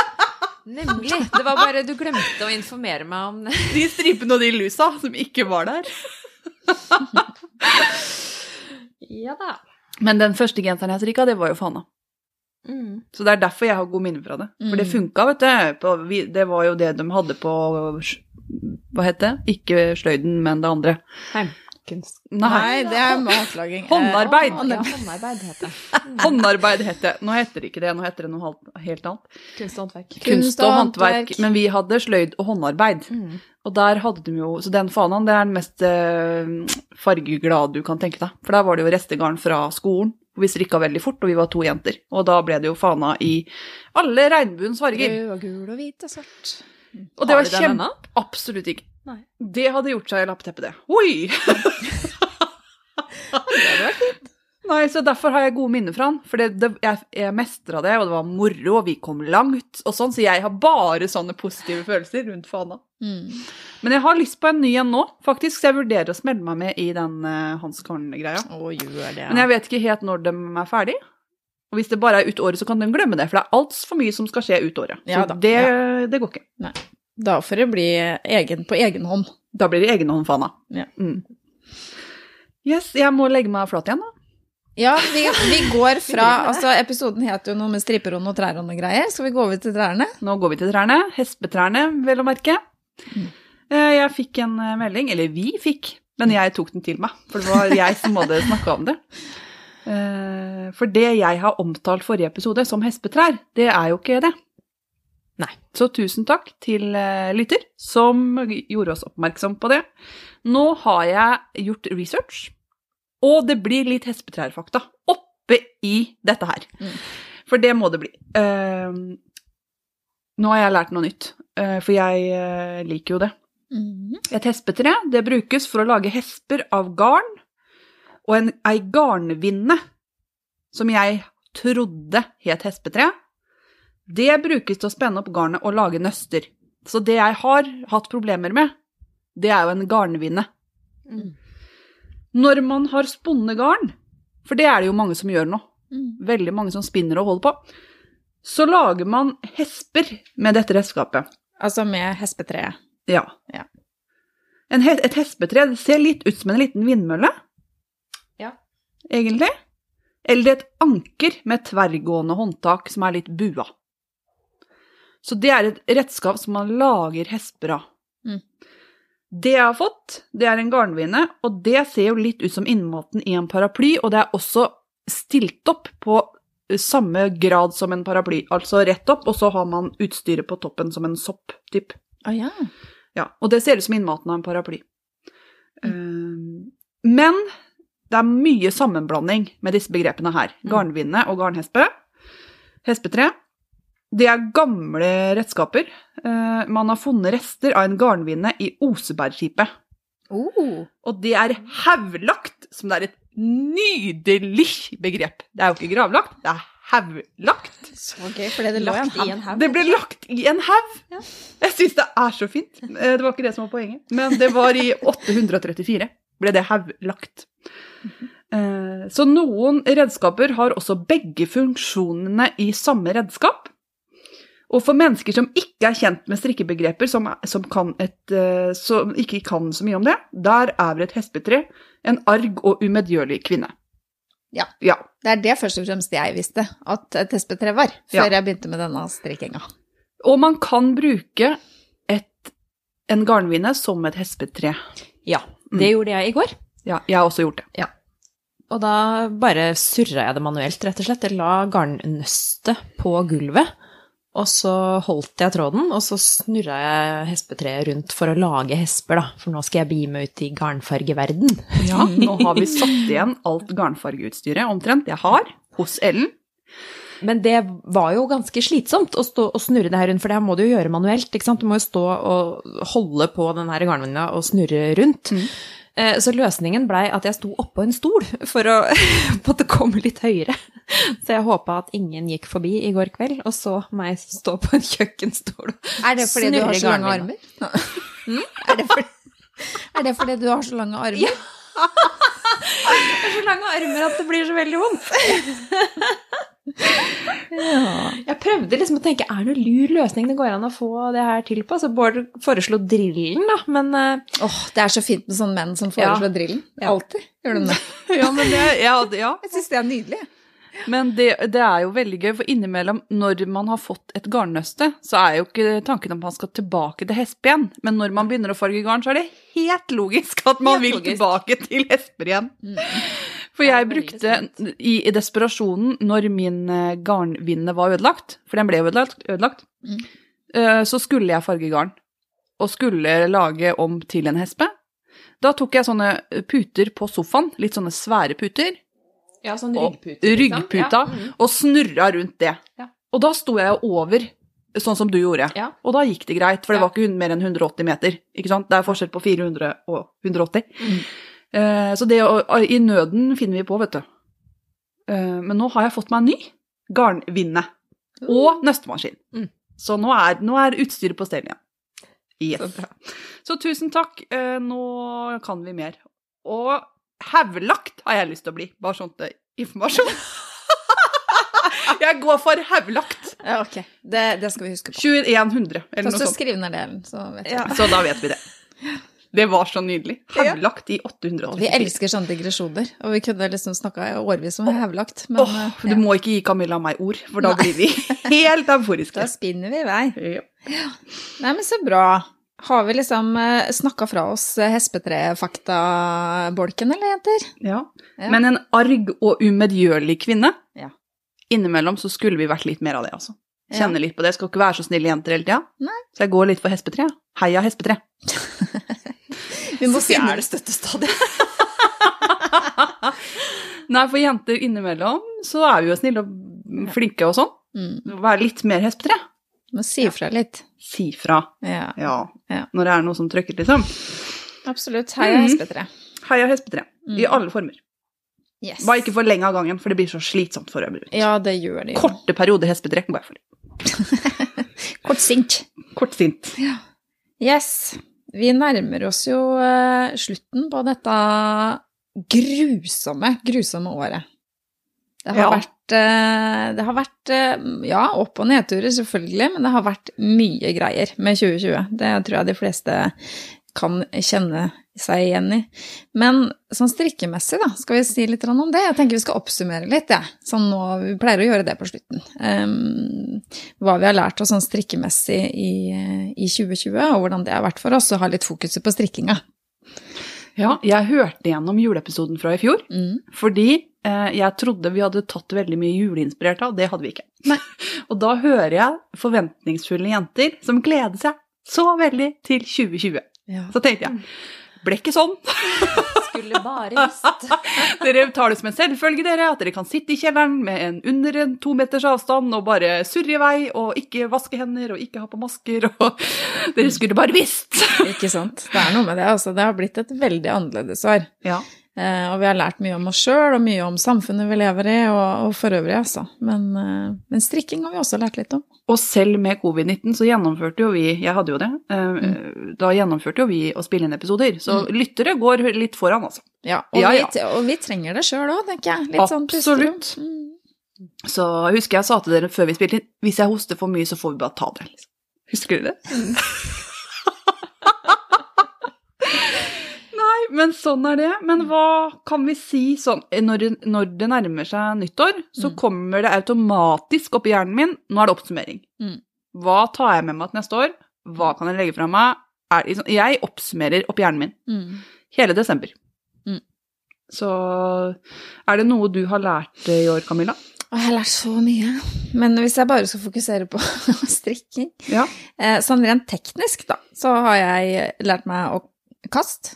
Nemlig. Det var bare du glemte å informere meg om det. De stripene og de lusa som ikke var der. Ja da. Men den første genseren jeg strikka, det var jo Fana. Mm. Så det er derfor jeg har god minne fra det. For det Mm. funka, vet du. Det var jo det de hadde på Hva het det? Ikke sløyden, men det andre. Heimkunst. Nei, det er matlaging. Eh, Håndarbeid. Ja, håndarbeid heter det. Håndarbeid heter det. Nå heter det ikke det, nå heter det noe helt annet. Kunst og håndverk. Kunst og håndverk. Men vi hadde sløyd og håndarbeid. Mm. Og der hadde de jo Så den fanaen, det er den mest eh, fargeglade du kan tenke deg. For der var det jo restegarn fra skolen. Og vi strikka veldig fort, og vi var to jenter. Og da ble det jo fana i alle regnbuens farger. Rød og gul og hvit og svart. Og det Har var kjempe... ennå? Absolutt ikke. Nei. Det hadde gjort seg i lappeteppet, det. Oi! Nei, så derfor har jeg gode minner fra han. For det, det, jeg, jeg mestra det, og det var moro, og vi kom langt og sånn. Så jeg har bare sånne positive følelser rundt fana. Mm. Men jeg har lyst på en ny en nå, faktisk, så jeg vurderer å smelle meg med i den uh, Hans Korn-greia. Gjør. Men jeg vet ikke helt når de er ferdig. Og hvis det bare er ut året, så kan de glemme det, for det er altfor mye som skal skje ut året. Ja så det, ja. det går ikke. Da får det bli egen, på egen hånd. Da blir det egenhåndfana. Ja. Mm. Yes, jeg må legge meg flat igjen, da. Ja, vi, vi går fra Altså, episoden het jo noe med striperånd og trærånd og greier. Skal vi gå over til trærne? Nå går vi til trærne. Hespetrærne, vel å merke. Mm. Eh, Jeg fikk en eh, melding, eller vi fikk, men jeg tok den til meg. For det var jeg som hadde snakka om det. Eh, For det jeg har omtalt forrige episode som hespetrær, det er jo ikke det. Nei. Så tusen takk til lytter som gjorde oss oppmerksom på det. Nå har jeg gjort research, og det blir litt hespetrærfakta oppe i dette her. Mm. For det må det bli. Uh, nå har jeg lært noe nytt, for jeg eh, liker jo det. Mhm. Et hespetre det brukes for å lage hesper av garn, og en, ei garnvinne, som jeg trodde het hespetre, det brukes til å spenne opp garnet og lage nøster. Så det jeg har hatt problemer med, det er jo en garnvinne. Mm. Når man har spunnet garn, for det er det jo mange som gjør nå, Mm. veldig mange som spinner og holder på, så lager man hesper med dette redskapet. Altså med hespetreet. Ja. Ja. En he et hespetre ser litt ut som en liten vindmølle. Ja. Egentlig. Eller et anker med tverrgående håndtak som er litt bua. Så det er et redskap som man lager hesper av. Mm. Det jeg har fått, det er en garnvine, og det ser jo litt ut som innmaten i en paraply, og det er også stilt opp på samme grad som en paraply, altså rett opp, og så har man utstyret på toppen som en sopp, typ. Oh, ja. Ja, og det ser ut som innmaten av en paraply. Um, men det er mye sammenblanding med disse begrepene her. Mm. Garnvinne og garnhespe. Hespetre. Det er gamle redskaper. Uh, man har funnet rester av en garnvinne i Osebergskipet. Oh. Og det er hevlagt, som det er et nydelig begrep. Det er jo ikke gravlagt, det er hauglagt. Så gøy, fordi det ble i Lagt i en haug. Det ble lagt i en haug! Ja. Jeg syns det er så fint. Eh, Det var ikke det som var poenget. Men det var i 834 ble det hauvlagt. Eh, Så noen redskaper har også begge funksjonene i samme redskap. Og for mennesker som ikke er kjent med strikkebegreper, som, som, kan et, eh, som ikke kan så mye om det, der er et hespetre en arg og umedgjørlig kvinne. Ja. ja. Det er det først og fremst jeg visste at et hespetre var, Ja. før jeg begynte med denne strikkinga. Og man kan bruke et, en garnvinne som et hespetre. Ja, det gjorde jeg i går. Ja, jeg har også gjort det. Og da bare surra jeg det manuelt, rett og slett. Jeg la garnnøstet på gulvet, og så holdt jeg tråden, og så snurra jeg hespetreet rundt for å lage hesper, da. For nå skal jeg bli med ut i garnfargeverden. Ja, nå har vi satt igjen alt garnfargeutstyret omtrent jeg har hos Ellen. Men det var jo ganske slitsomt å stå og snurre det her rundt, for det her må du jo gjøre manuelt. ikke sant? Du må jo stå og holde på den her garnvinna og snurre rundt. Mm. Eh, Så løsningen blei at jeg sto oppå en stol for å måtte komme litt høyere. Så jeg håpa at ingen gikk forbi i går kveld og så meg stå på en kjøkkenstol. Er det fordi du har Snurre så lange armer? er, det fordi, er det fordi du har så lange armer? Ja. Jeg har så lange armer at det blir så veldig vondt. Prøvde liksom å tenke er det noen lur løsning det går an å få det her til på. Så Bård foreslo drillen, da, men Åh, oh, det er så fint med sånne menn som foreslår drillen. Ja. Alltid gjør de det. Ja, men det, ja, ja. Jeg syns det er nydelig. Men det, det er jo veldig gøy, for innimellom, når man har fått et garnnøste, så er jo ikke tanken at man skal tilbake til hespe igjen. Men når man begynner å farge garn, så er det helt logisk at man Helt vil logisk. tilbake til hesper igjen. Mm. For jeg brukte, i, i desperasjonen, når min eh, garnvinne var ødelagt, for den ble ødelagt, ødelagt Mm. eh, så skulle jeg farge garn, og skulle lage om til en hespe. Da tok jeg sånne puter på sofaen, litt sånne svære puter, ja, sånn Og ryggpute. liksom. ryggputa, Ja. mm. og snurra rundt det. Ja. Og da sto jeg over, sånn som du gjorde. Ja. Og da gikk det greit, for det var ikke mer enn 180 meter. ikke sant? Det er forskjell på 400 og 180. Mm. Eh, så det å, i nøden finner vi på, vet du. Eh, men nå har jeg fått meg en ny garnvinne og nøstemaskin. Mm. Så nå er, nå er utstyret på stell igjen. Yes. Så. Så tusen takk. Eh, nå kan vi mer. Og hevlagt har jeg lyst til å bli, bare sånn til informasjon. jeg går for hevlagt. Ja, ok. Det, det skal vi huske på. 2100, eller Først noe sånt. Skriv ned delen, så vet vi. Ja, så da vet vi det. Det var så nydelig. Hevlagt i Og 884. vi elsker sånne digresjoner, og vi kunne liksom snakka årevis om hevlagt, men oh, ja. du må ikke gi Camilla meg ord, for da blir vi helt euforiske. da spinner vi i vei. Ja. Nei, men så bra. Har vi liksom snakka fra oss eh, hespetrefaktbolken, eller jenter? Ja. Ja. Men en arg og umedgjørlig kvinne Ja. Innimellom så skulle vi vært litt mer av det, altså. Kjenne litt på det. Skal ikke være så snille jenter hele tida. Nei. Så jeg går litt for hespetre. Heia hespetre. Vi må finne det støttestadiet. Nei, for jenter innimellom så er vi jo snille og flinke og sånn. mm, Være litt mer hespetre. Må si ifra litt. Si fra. Ja, Ja. Ja. Når det er noe som trykker, liksom. absolutt. Heia Mhm. hespetre. Heia hespetre. Mm. I alle former. Yes. Bare ikke for lenge av gangen, for det blir så slitsomt for øvrig. Ja, det gjør det jo. Korte perioder hespetre. Bare for Kort sint. Kortsint. Yes. Vi nærmer oss jo eh, slutten på dette grusomme, grusomme året. Det har Ja. vært, eh, det har vært eh, ja, opp- og nedturer selvfølgelig, men det har vært mye greier med 2020. Det tror jeg de fleste kan kjenne seg igjen i. Men sånn strikkemessig, da, skal vi si litt om det? Jeg tenker vi skal oppsummere litt, jeg. Sånn nå, vi pleier å gjøre det på slutten. Um, hva vi har lært oss sånn strikkemessig i, i 2020, og hvordan det har vært for oss, og ha litt fokuset på strikkinga. Ja, jeg hørte gjennom juleepisoden fra i fjor, Mm. fordi eh, jeg trodde vi hadde tatt veldig mye juleinspirert av, det hadde vi ikke. Nei. Og da hører jeg forventningsfulle jenter som gleder seg så veldig til 2020. Ja. Så tenkte jeg, ble ikke sånn. Skulle bare visst. Dere tar det som en selvfølge, dere, at dere kan sitte i kjelleren med en under en to meters avstand og bare surre i vei og ikke vaske hender og ikke ha på masker og Dere skulle bare visst! Ikke sant. Det er noe med det, altså. Det har blitt et veldig annerledes år. Ja. Eh, og vi har lært mye om oss sjøl, og mye om samfunnet vi lever i, og, og for øvrig, altså. Men, eh, men strikking har vi også lært litt om. Og selv med covid-19 så gjennomførte jo vi, jeg hadde jo det, eh, da gjennomførte jo vi å spille inn episoder. Så lyttere går litt foran, altså. Ja, og, Ja, vi, og vi trenger det sjøl òg, tenker jeg. Litt sånn. Absolutt. Mm. Så husker jeg sa til dere før vi spilte inn, hvis jeg hoster for mye, så får vi bare ta det. Liksom. Husker dere det? Nei, men sånn er det. Men hva kan vi si sånn Når, det- når det nærmer seg nyttår, så Mm. kommer det automatisk opp i hjernen min Nå er det oppsummering. Mm. Hva tar jeg med meg til neste år? Hva kan jeg legge fra meg? Er, liksom- jeg oppsummerer opp hjernen min Mm. hele desember. Mm. Så er det noe du har lært i år, Camilla? Jeg har lært så mye. Men hvis jeg bare skal fokusere på strikking Ja. eh, Sånn rent teknisk, da, så har jeg lært meg å kaste.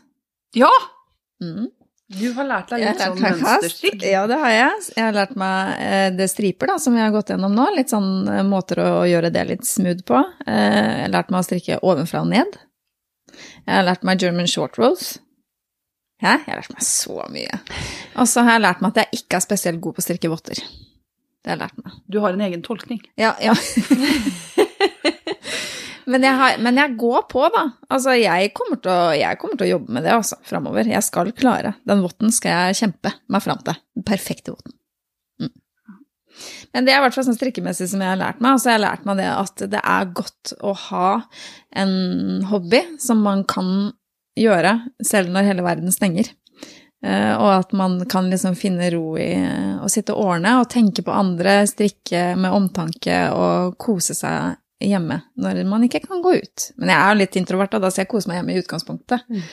Ja! Mm. Du har lært deg litt lært sånn mønsterstrikk. Ja, det har jeg. Jeg har lært meg eh, det striper, da, som vi har gått gjennom nå. Litt sånn eh, måter å gjøre det litt smooth på. Eh, Jeg har lært meg å strikke ovenfra og ned. Jeg har lært meg German short rolls. Hæ? Jeg har lært meg så mye. Og så har jeg lært meg at jeg ikke er spesielt god på å strikke votter. Det har jeg lært meg. Du har en egen tolkning. Ja, ja. men, jeg har, men jeg går på, da. Altså, jeg kommer til å, kommer til å jobbe med det altså, framover. Jeg skal klare. Den votten skal jeg kjempe meg fram til. Den perfekte votten. Men det er i hvert fall sånn strikkemessig som jeg har lært meg. Altså, jeg har lært meg det at det er godt å ha en hobby som man kan gjøre selv når hele verden stenger. Eh, og at man kan liksom finne ro i å sitte og ordne og tenke på andre, strikke med omtanke og kose seg hjemme når man ikke kan gå ut. Men jeg er jo litt introvert, da, så jeg koser meg hjemme i utgangspunktet. Mm.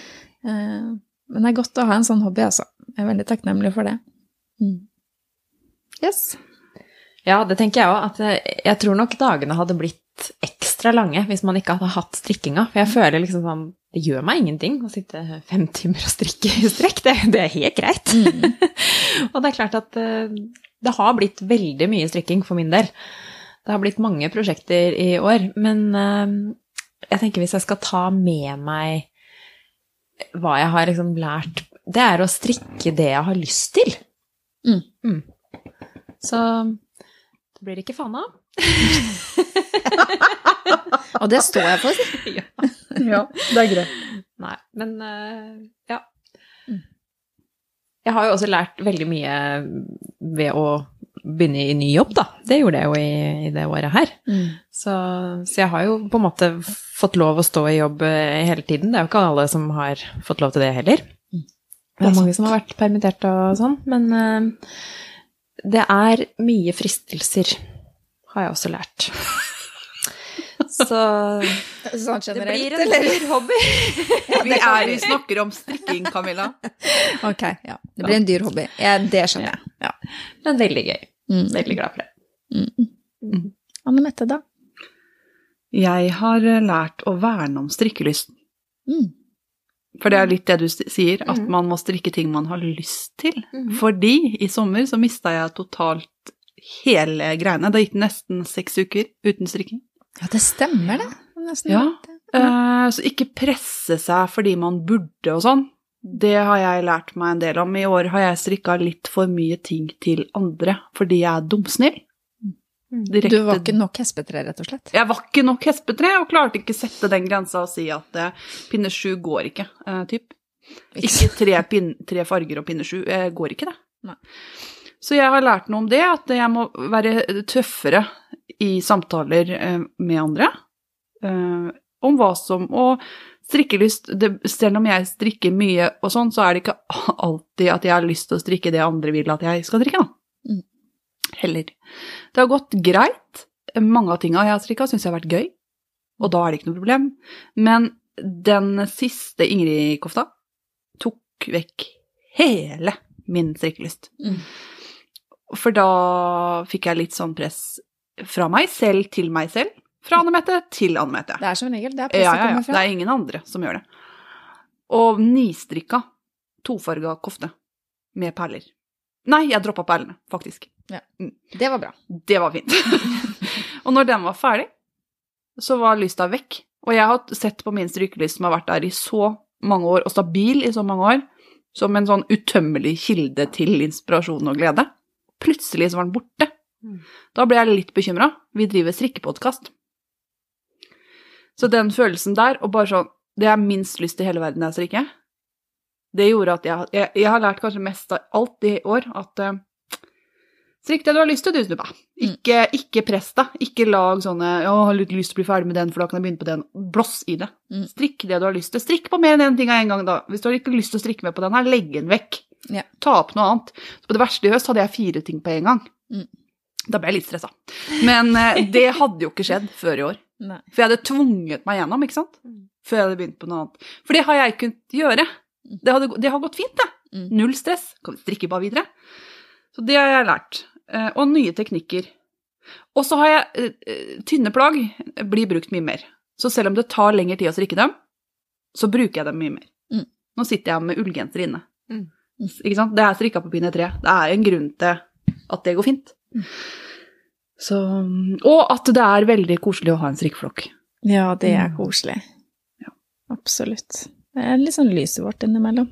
Eh, men det er godt å ha en sånn hobby, altså. Jeg er veldig takknemlig for det. Mm. Yes. Ja, det tenker jeg òg. Jeg tror nok dagene hadde blitt ekstra lange hvis man ikke hadde hatt strikkinga. For jeg føler liksom sånn Det gjør meg ingenting å sitte fem timer og strikke i strekk. Det, det er helt greit. Mm. og det er klart at eh, det har blitt veldig mye strikking for min del. Det har blitt mange prosjekter i år. Men eh, jeg tenker hvis jeg skal ta med meg hva jeg har liksom lært, det er å strikke det jeg har lyst til. Mm. Mm. Så det blir ikke faen av. Og det står jeg for. ja. ja, det er greit. Nei, men uh, ja. Mm. Jeg har jo også lært veldig mye ved å begynne i ny jobb, da. Det gjorde jeg jo i, i det året her. Mm. Så, så, jeg har jo på en måte fått lov å stå i jobb eh, hele tiden. Det er jo ikke alle som har fått lov til det heller. Mm. Det er mange som har vært permittert og sånn, men uh, det er mye fristelser, har jeg også lært. Så sånn det blir en dyr hobby. ja, vi, er, vi snakker om strikking, Camilla. Ok, ja. Det blir en dyr hobby. Ja, det skjønner jeg. Ja. Men veldig gøy. Mm. Veldig glad for det. Mm. Mm. Anne Mette, da? Jeg har lært å verne om strikkelysten. Mm. For det er litt det du sier, at mm. man må strikke ting man har lyst til. Mm. Fordi i sommer så mista jeg totalt hele greiene. Det gikk nesten seks uker uten strikking. Ja, det stemmer, det. Nesten ja. Uh, så ikke presse seg fordi man burde og sånn. Det har jeg lært meg en del om. I år har jeg strikka litt for mye ting til andre fordi jeg er dumsnill. Mm. Direkte. Du var ikke nok hespetre, rett og slett? Jeg var ikke nok hespetre, og klarte ikke sette den grensa og si at uh, pinne sju går ikke, uh, typ. Ikke tre, pin, tre, farger og pinne sju. Uh, går ikke det. Nei. Så jeg har lært noe om det, at jeg må være tøffere i samtaler uh, med andre. om hva som Og strikkelyst det, Selv om jeg strikker mye og sånn, så er det ikke alltid at jeg har lyst til å strikke det andre vil at jeg skal strikke, da heller. Det har gått greit. Mange av tinga jeg har strikka, syns jeg har vært gøy, og da er det ikke noe problem. Men den siste Ingrid-kofta tok vekk hele min strikkelyst. Mm. For da fikk jeg litt sånn press fra meg selv til meg selv. Fra Anne Mette til Anne Mette. Det er som regel det er presset ja, ja, ja. fra. Det er ingen andre som gjør det. Og nistrikka tofarga kofte med perler. Nei, jeg droppa perlene, faktisk. Ja. Mm. Det var bra. Det var fint. og når den var ferdig, så var lysta vekk. Og jeg har sett på min strykelys, som har vært der i så mange år, og stabil i så mange år, som en sånn utømmelig kilde til inspirasjon og glede. Plutselig så var den borte. Mm. Da ble jeg litt bekymra. Vi driver strikkepodkast. Så den følelsen der, og bare sånn Det er minst lyst i hele verden jeg strikke. Det gjorde at jeg, jeg, jeg, har lært kanskje mest av alt i år at uh, Strikk det du har lyst til, du, Snuppa. Mm. Ikke, mm. ikke press deg. Ikke lag sånne 'Å, jeg har litt lyst til å bli ferdig med den, for da kan jeg begynne på den'. Blåss i det. Mm. Strikk det du har lyst til. Strikk på mer enn én en ting av en gang, da. Hvis du har ikke lyst til å strikke med på den her, legg den vekk. Ja. Ta opp noe annet. Så på det verste i høst hadde jeg fire ting på en gang. Mm. Da ble jeg litt stressa. Men uh, det hadde jo ikke skjedd før i år. Nei. For jeg hadde tvunget meg gjennom, ikke sant. Mm. Før jeg hadde begynt på noe annet. For det har jeg kunnet gjøre. Mm. Det, hadde, det har gått fint, det. Null stress. Kan vi strikke bare videre. Så det har jeg lært. Eh, og nye teknikker. Og så har jeg eh, Tynne plagg blir brukt mye mer. Så selv om det tar lengre tid å strikke dem, så bruker jeg dem mye mer. Mm. Nå sitter jeg med ullgenser inne. Mm. Ikke sant? Det er strikka på pinne tre. Det er en grunn til at det går fint. Mm. Så, og at det er veldig koselig å ha en strikkeflokk. Ja, det er mm. koselig. Ja. Absolutt. Det er litt sånn lyset vårt innimellom.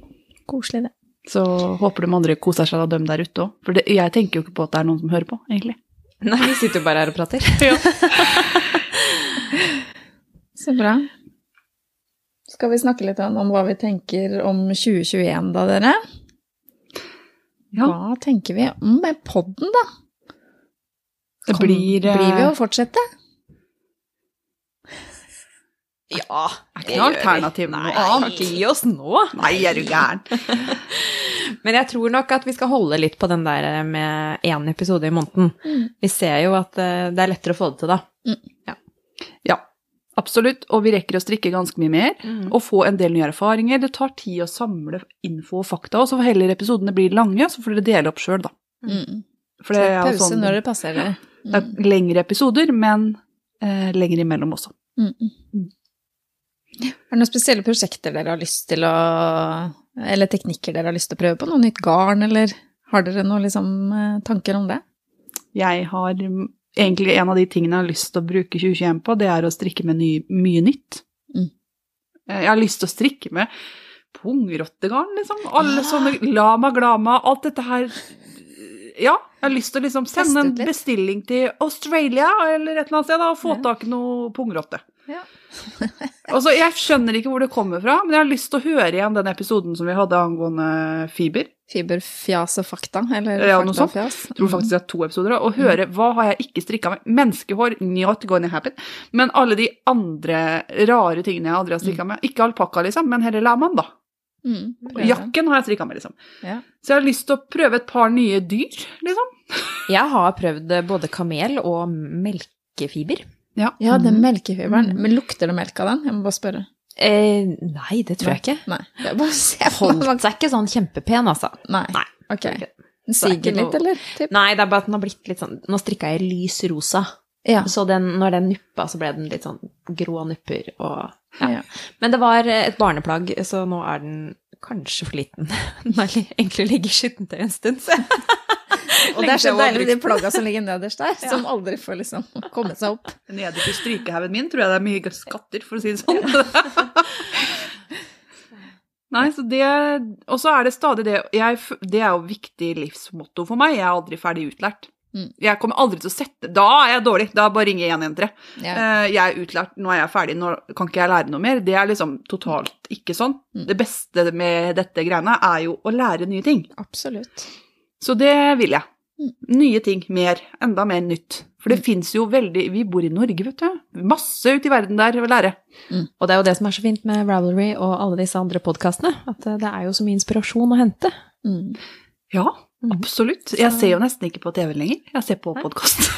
Koselig, det. Så håper de andre koser seg av dem der ute òg. For det, jeg tenker jo ikke på at det er noen som hører på, egentlig. Nei, vi sitter jo bare her og prater. Så bra. Skal vi snakke litt om hva vi tenker om 2021 da, dere? Ja. Hva tenker vi om podden, da? Det Kom- blir, eh, Blir vi å fortsette? Ja, Er ikke noe alternativ nå. Nei, kan ikke gi oss nå. Nei, er du gæren? Men jeg tror nok at vi skal holde litt på den der med én episode i måneden. Vi ser jo at eh, det er lettere å få det til da. Ja, absolutt. Og vi rekker å strikke ganske mye mer. Og få en del nye erfaringer. Det tar tid å samle info og fakta, og så får heller episodene bli lange, så får dere dele opp sjøl, da. Mm. For det er Pause sånn når det passer dere. Det er lengre episoder, men eh, lenger imellom også. Mm. Mm. Er det noen spesielle prosjekter dere har lyst til å Eller teknikker dere har lyst til å prøve på? Noe nytt garn, eller har dere noen liksom, eh, tanker om det? Jeg har mm, egentlig en av de tingene jeg har lyst til å bruke 2021 på, det er å strikke med ny, mye nytt. Mm. Eh, Jeg har lyst til å strikke med pungrottegarn, liksom. Alle ja. sånne lama glama, alt dette her. Ja, jeg har lyst til å liksom sende en bestilling til Australia eller et eller annet sted da, og få Ja. tak i noe pungrotte. Ja. Altså, jeg skjønner ikke hvor det kommer fra, men jeg har lyst til å høre igjen den episoden som vi hadde angående fiber. Fiberfjas og fakta, eller Ja, noe sånt. Fjas. Jeg tror faktisk det er to episoder, og høre hva har jeg ikke strikka med. Menneskehår, not gonna happen. Men alle de andre rare tingene jeg aldri har strikka med. Ikke alpakka, liksom, men heller lamaen, da. Mm. Jakken har jeg strikka med, liksom. Ja. Så jeg har lyst til å prøve et par nye dyr, liksom. Jeg har prøvd både kamel og melkefiber. Ja. ja, den melkefiberen. Mm. Men lukter det melk av den? Jeg må bare spørre. Eh, nei, det tror jeg ikke. Nei. er bare se på Holdt seg ikke sånn kjempepen, altså. Nei. Nei. Ok. det er siger litt, noe- eller? Typ. Nei, det er bare at den har blitt litt sånn Nå strikka jeg lys rosa, Ja. så den, når den nuppa, så ble den litt sånn grå nupper og ja. Ja. Men det var et barneplagg, så nå er den kanskje for liten. Den har egentlig ligget i skittentøy en stund, så Og det er så deilig med de plagga som ligger nederst der, som aldri får liksom kommet seg opp. Nederst i strykehaugen min tror jeg det er mye skatter, for å si det sånn. Nei, så det Og så er det stadig det jeg, Det er jo viktig livsmotto for meg. Jeg er aldri ferdig utlært. Mm. Jeg kommer aldri til å sette Da er jeg dårlig. Da bare ringer jeg 113. Ja. Eh, Jeg er utlært, nå er jeg ferdig, nå kan ikke jeg lære noe mer. Det er liksom totalt ikke sånn. Mm. Det beste med dette greiene er jo å lære nye ting. Absolutt. Så det vil jeg. Mm. Nye ting. Mer. Enda mer nytt. For det fins jo veldig Vi bor i Norge, vet du. Masse ute i verden der å lære. Og det er jo det som er så fint med Ravelry og alle disse andre podkastene, at det er jo så mye inspirasjon å hente. Mm. Ja, Mm. Absolutt. Jeg ser jo nesten ikke på TV lenger. Jeg ser på podkast.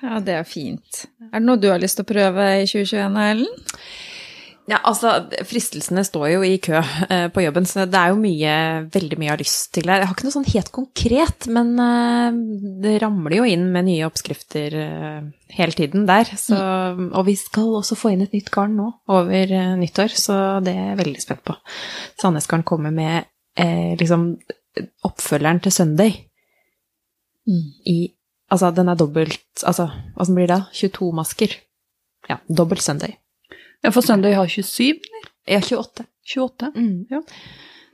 Ja, det er fint. Er det noe du har lyst til å prøve i 2021, Ellen? Ja, altså, fristelsene står jo i kø eh, på jobben, så det er jo mye, veldig mye jeg har lyst til. Jeg har ikke noe sånn helt konkret, men eh, det ramler jo inn med nye oppskrifter eh, hele tiden der. Så, Og vi skal også få inn et nytt garn nå over nyttår, så det er jeg veldig spent på. Sandnesgarn kommer med eh, liksom oppfølgeren til Sunday i Altså, den er dobbelt Altså, åssen blir det? 22 masker. Ja, dobbelt Sunday. Ja, for Sunday har 27. Ja, 28. 28. Mm. Ja.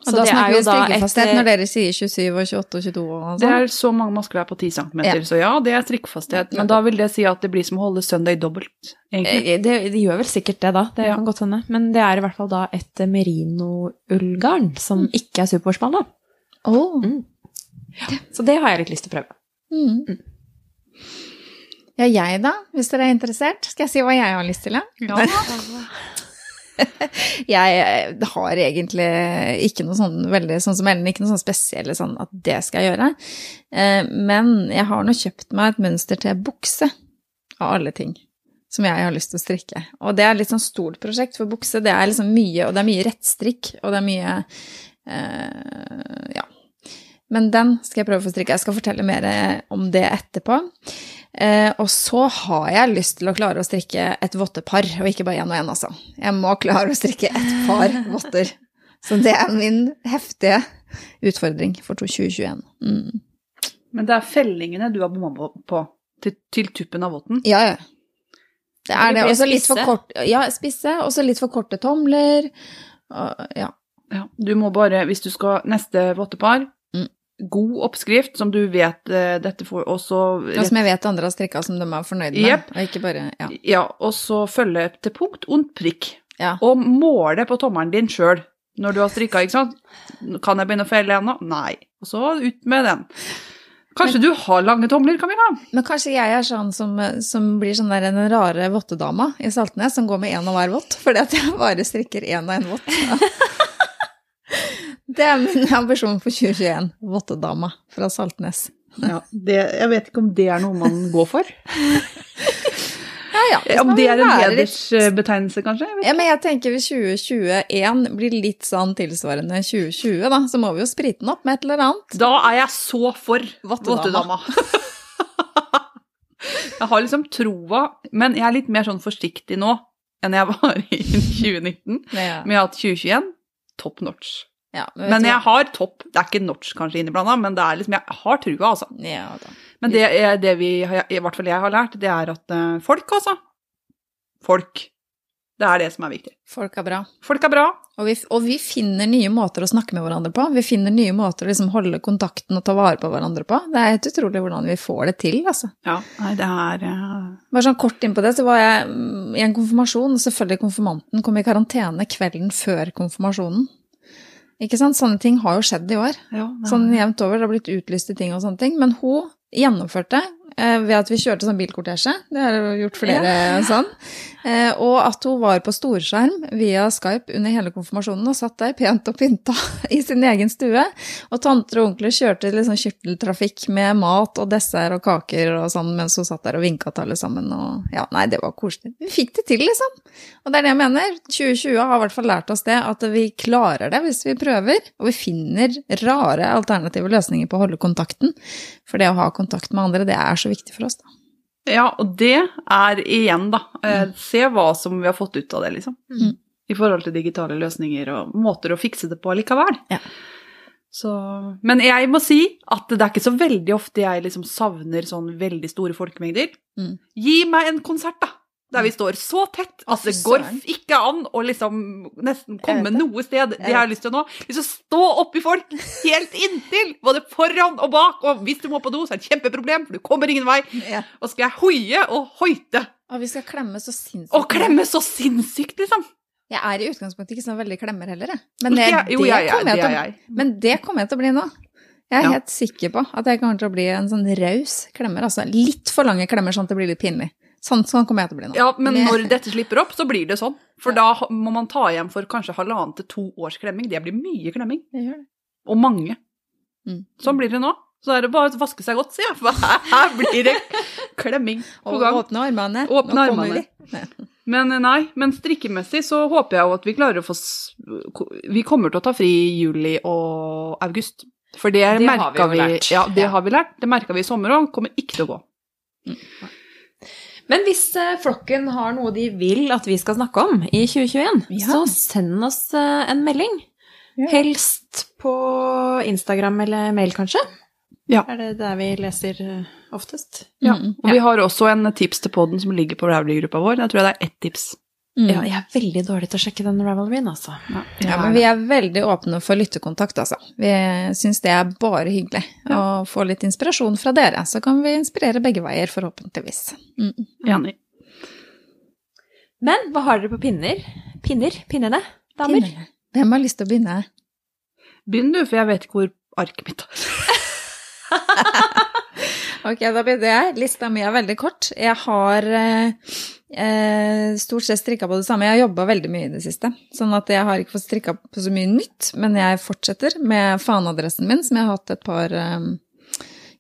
Og da snakker vi strikkefasthet når dere sier 27 og 28 og 22 og sånn. Det er så mange masker der på 10 cm, Ja. så ja, det er strikkefasthet. Men da vil det si at det blir som å holde søndag dobbelt, egentlig. Eh, Det, det gjør vel sikkert det, da. Det Ja. kan godt hende. Men det er i hvert fall da et merino-ullgarn som ikke er superspann, da. Oh. Så det har jeg litt lyst til å prøve. Mm. Ja, jeg da, hvis dere er interessert. Skal jeg si hva jeg har lyst til, ja? Ja. Jeg eh, har egentlig ikke noe sånn veldig sånn som Ellen, ikke noe sånn spesielle sånn at det skal jeg gjøre. Eh, Men jeg har nå kjøpt meg et mønster til bukse, av alle ting, som jeg har lyst til å strikke. Og det er litt sånn stort prosjekt, for bukse det er liksom mye, og det er mye rettstrikk, og det er mye eh, Ja. Men den skal jeg prøve å få strikke. Jeg skal fortelle mer om det etterpå. Eh, og så har jeg lyst til å klare å strikke et vottepar, og ikke bare én og én, altså. Jeg må klare å strikke ett par votter. Så det er min heftige utfordring for 2021. Mm. Men det er fellingene du har bomma på, til, til tuppen av votten. Ja, ja. Det er Det Også litt for kort Ja, spisse, og så litt for korte tomler. Og, ja. Ja, du må bare, hvis du skal neste vottepar. God oppskrift som du vet uh, dette får, og så Og som jeg vet andre har strikka som de er fornøyd med. yep. Og ikke bare Ja. Ja, og så følge til punkt og prikk. ja. Og måle på tommelen din sjøl når du har strikka, ikke sant? Kan jeg begynne å felle ennå? Nei. Og så ut med den. Kanskje du har lange tomler, Camilla? Men kanskje jeg er sånn som, som blir sånn der den rare vottedama i Saltnes, som går med én av hver vott, fordi at jeg bare strikker én og én vott. Det er min ambisjon for 2021. Vottedama fra Saltnes. Ja, det, jeg vet ikke om det er noe man går for. Ja, ja. hvis Om det er en hedersbetegnelse, kanskje? Ja, men jeg tenker hvis 2021 blir litt sånn tilsvarende 2020, da, så må vi jo sprite den opp med et eller annet. Da er jeg så for Vottedama. vottedama. jeg har liksom troa, men jeg er litt mer sånn forsiktig nå enn jeg var i 2019 Ja, med at 2021 top notch. Ja, men Men jeg har topp, det er ikke notch kanskje innblanda, men er liksom, jeg har trua, altså. Ja. Men det, det vi, i hvert fall jeg har lært, det er at eh, folk, altså. Folk. Det er det som er viktig. Folk er bra. Folk er bra. Og vi, og vi finner nye måter å snakke med hverandre på. Vi finner nye måter å liksom holde kontakten og ta vare på hverandre på. Det er helt utrolig hvordan vi får det til, altså. Ja, nei, det er eh, Bare sånn kort inn på det, så var jeg mm, i en konfirmasjon, og selvfølgelig konfirmanten kom i karantene kvelden før konfirmasjonen. Ikke sant? Sånne ting har jo skjedd i år. ja, det Sånn jevnt over, det har blitt utlyste ting og sånne ting. Men hun gjennomførte ved at vi kjørte sånn bilkortesje. Det har jo gjort flere sånn. Eh, og at hun var på storskjerm via Skype under hele konfirmasjonen og satt der pent og pynta i sin egen stue. Og tanter og onkler kjørte litt sånn kyrteltrafikk med mat og dessert og kaker og sånn mens hun satt der og vinka til alle sammen. Og ja, nei, det var koselig. Vi fikk det til, liksom. Og det er det jeg mener. 2020 har i hvert fall lært oss det, at vi klarer det hvis vi prøver. Og vi finner rare alternative løsninger på å holde kontakten. For det å ha kontakt med andre, det er så viktig for oss, da. Ja, og det er igjen, da. eh, Se hva som vi har fått ut av det, liksom. Mm. I forhold til digitale løsninger og måter å fikse det på likevel. Ja. Så, men jeg må si at det er ikke så veldig ofte jeg liksom savner sånn veldig store folkemengder. Mm. Gi meg en konsert, da! Der vi står så tett at det går ikke an å liksom nesten komme noe sted. Det Jeg jeg har lyst til nå. Lyst til å stå oppi folk helt inntil, både foran og bak. Og hvis du må på do, så er det et kjempeproblem, for du kommer ingen vei. Og skal jeg hoie og hoite Og vi skal klemme så sinnssykt. og klemme så sinnssykt, liksom. Jeg er i utgangspunktet ikke sånn veldig klemmer heller, jeg. Men det, det kommer jeg å- jeg. Det kommer jeg til å bli nå. Jeg er helt sikker på at jeg kommer til å bli en sånn raus klemmer. Altså litt for lange klemmer, sånn at det blir litt pinlig. Sånn, sånn kommer jeg til å bli nå. Ja, men når dette slipper opp, så blir det sånn. For da må man ta igjen for kanskje halvannen til to års klemming. Det blir mye klemming. Det gjør det. Og mange. Mm. Sånn blir det nå. Så er det bare å vaske seg godt, sier jeg. For her blir det klemming på Og gang. åpne armene. Åpne Nå kommer armene. vi. Men eh, nei, men strikkemessig så håper jeg jo at vi klarer å få Vi kommer til å ta fri i juli og august. For det, Det har vi vi. Ja, det Ja. har vi lært. Det merka vi i sommer òg. Kommer ikke til å gå. Men hvis eh, flokken har noe de vil at vi skal snakke om i 2021, Ja. så send oss eh, en melding. Ja. Helst på Instagram eller mail, kanskje. Ja. Er det der vi leser eh, oftest? Ja. Mm, Og vi har også en tips til podden som ligger på Rauli-gruppa vår. Jeg tror det er ett tips. Mm. Ja, jeg er veldig dårlig til å sjekke den Ravelryen, altså. Ja, men vi er veldig åpne for lyttekontakt, altså. Vi syns det er bare hyggelig å få litt inspirasjon fra dere. Så kan vi inspirere begge veier, forhåpentligvis. Mm. Enig. Men hva har dere på pinner? Pinner? Pinnene? Damer? Pinnene. Hvem har lyst til å begynne? Begynn du, for jeg vet ikke hvor arket mitt er. Ok, da begynner jeg. Lista mi er veldig kort. Jeg har eh, eh, stort sett strikka på det samme. Jeg har jobba veldig mye i det siste, sånn at jeg har ikke fått strikka på så mye nytt. Men jeg fortsetter med faneadressen min, som jeg har hatt et par eh,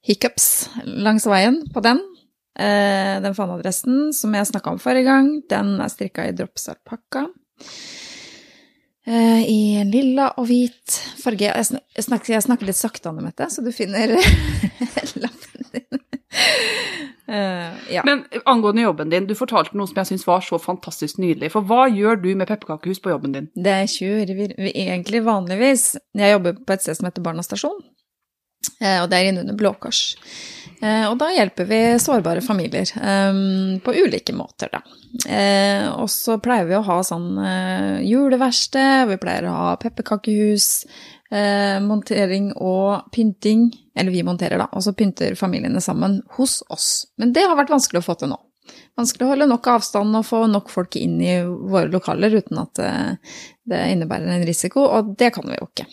hiccups langs veien på den. Eh, den faneadressen som jeg snakka om forrige gang, den er strikka i dropsalpakka. Eh, I en lilla og hvit farge. Jeg snakker, jeg snakker litt sakte, Anne Mette, så du finner lappen Eh, ja. Men angående jobben din, du fortalte noe som jeg syns var så fantastisk nydelig. For hva gjør du med pepperkakehus på jobben din? Det kjører vi vi egentlig vanligvis. Jeg jobber på et sted som heter Barnas stasjon, eh, og det er innunder Blå Kors. Eh, Og da hjelper vi sårbare familier på ulike måter, da. Og så pleier vi å ha sånn juleverksted, vi pleier å ha pepperkakehus, eh, montering og pynting. Eller vi monterer, da, og så pynter familiene sammen hos oss. Men det har vært vanskelig å få til nå. Vanskelig å holde nok avstand og få nok folk inn i våre lokaler uten at eh, det innebærer en risiko, og det kan vi jo ikke.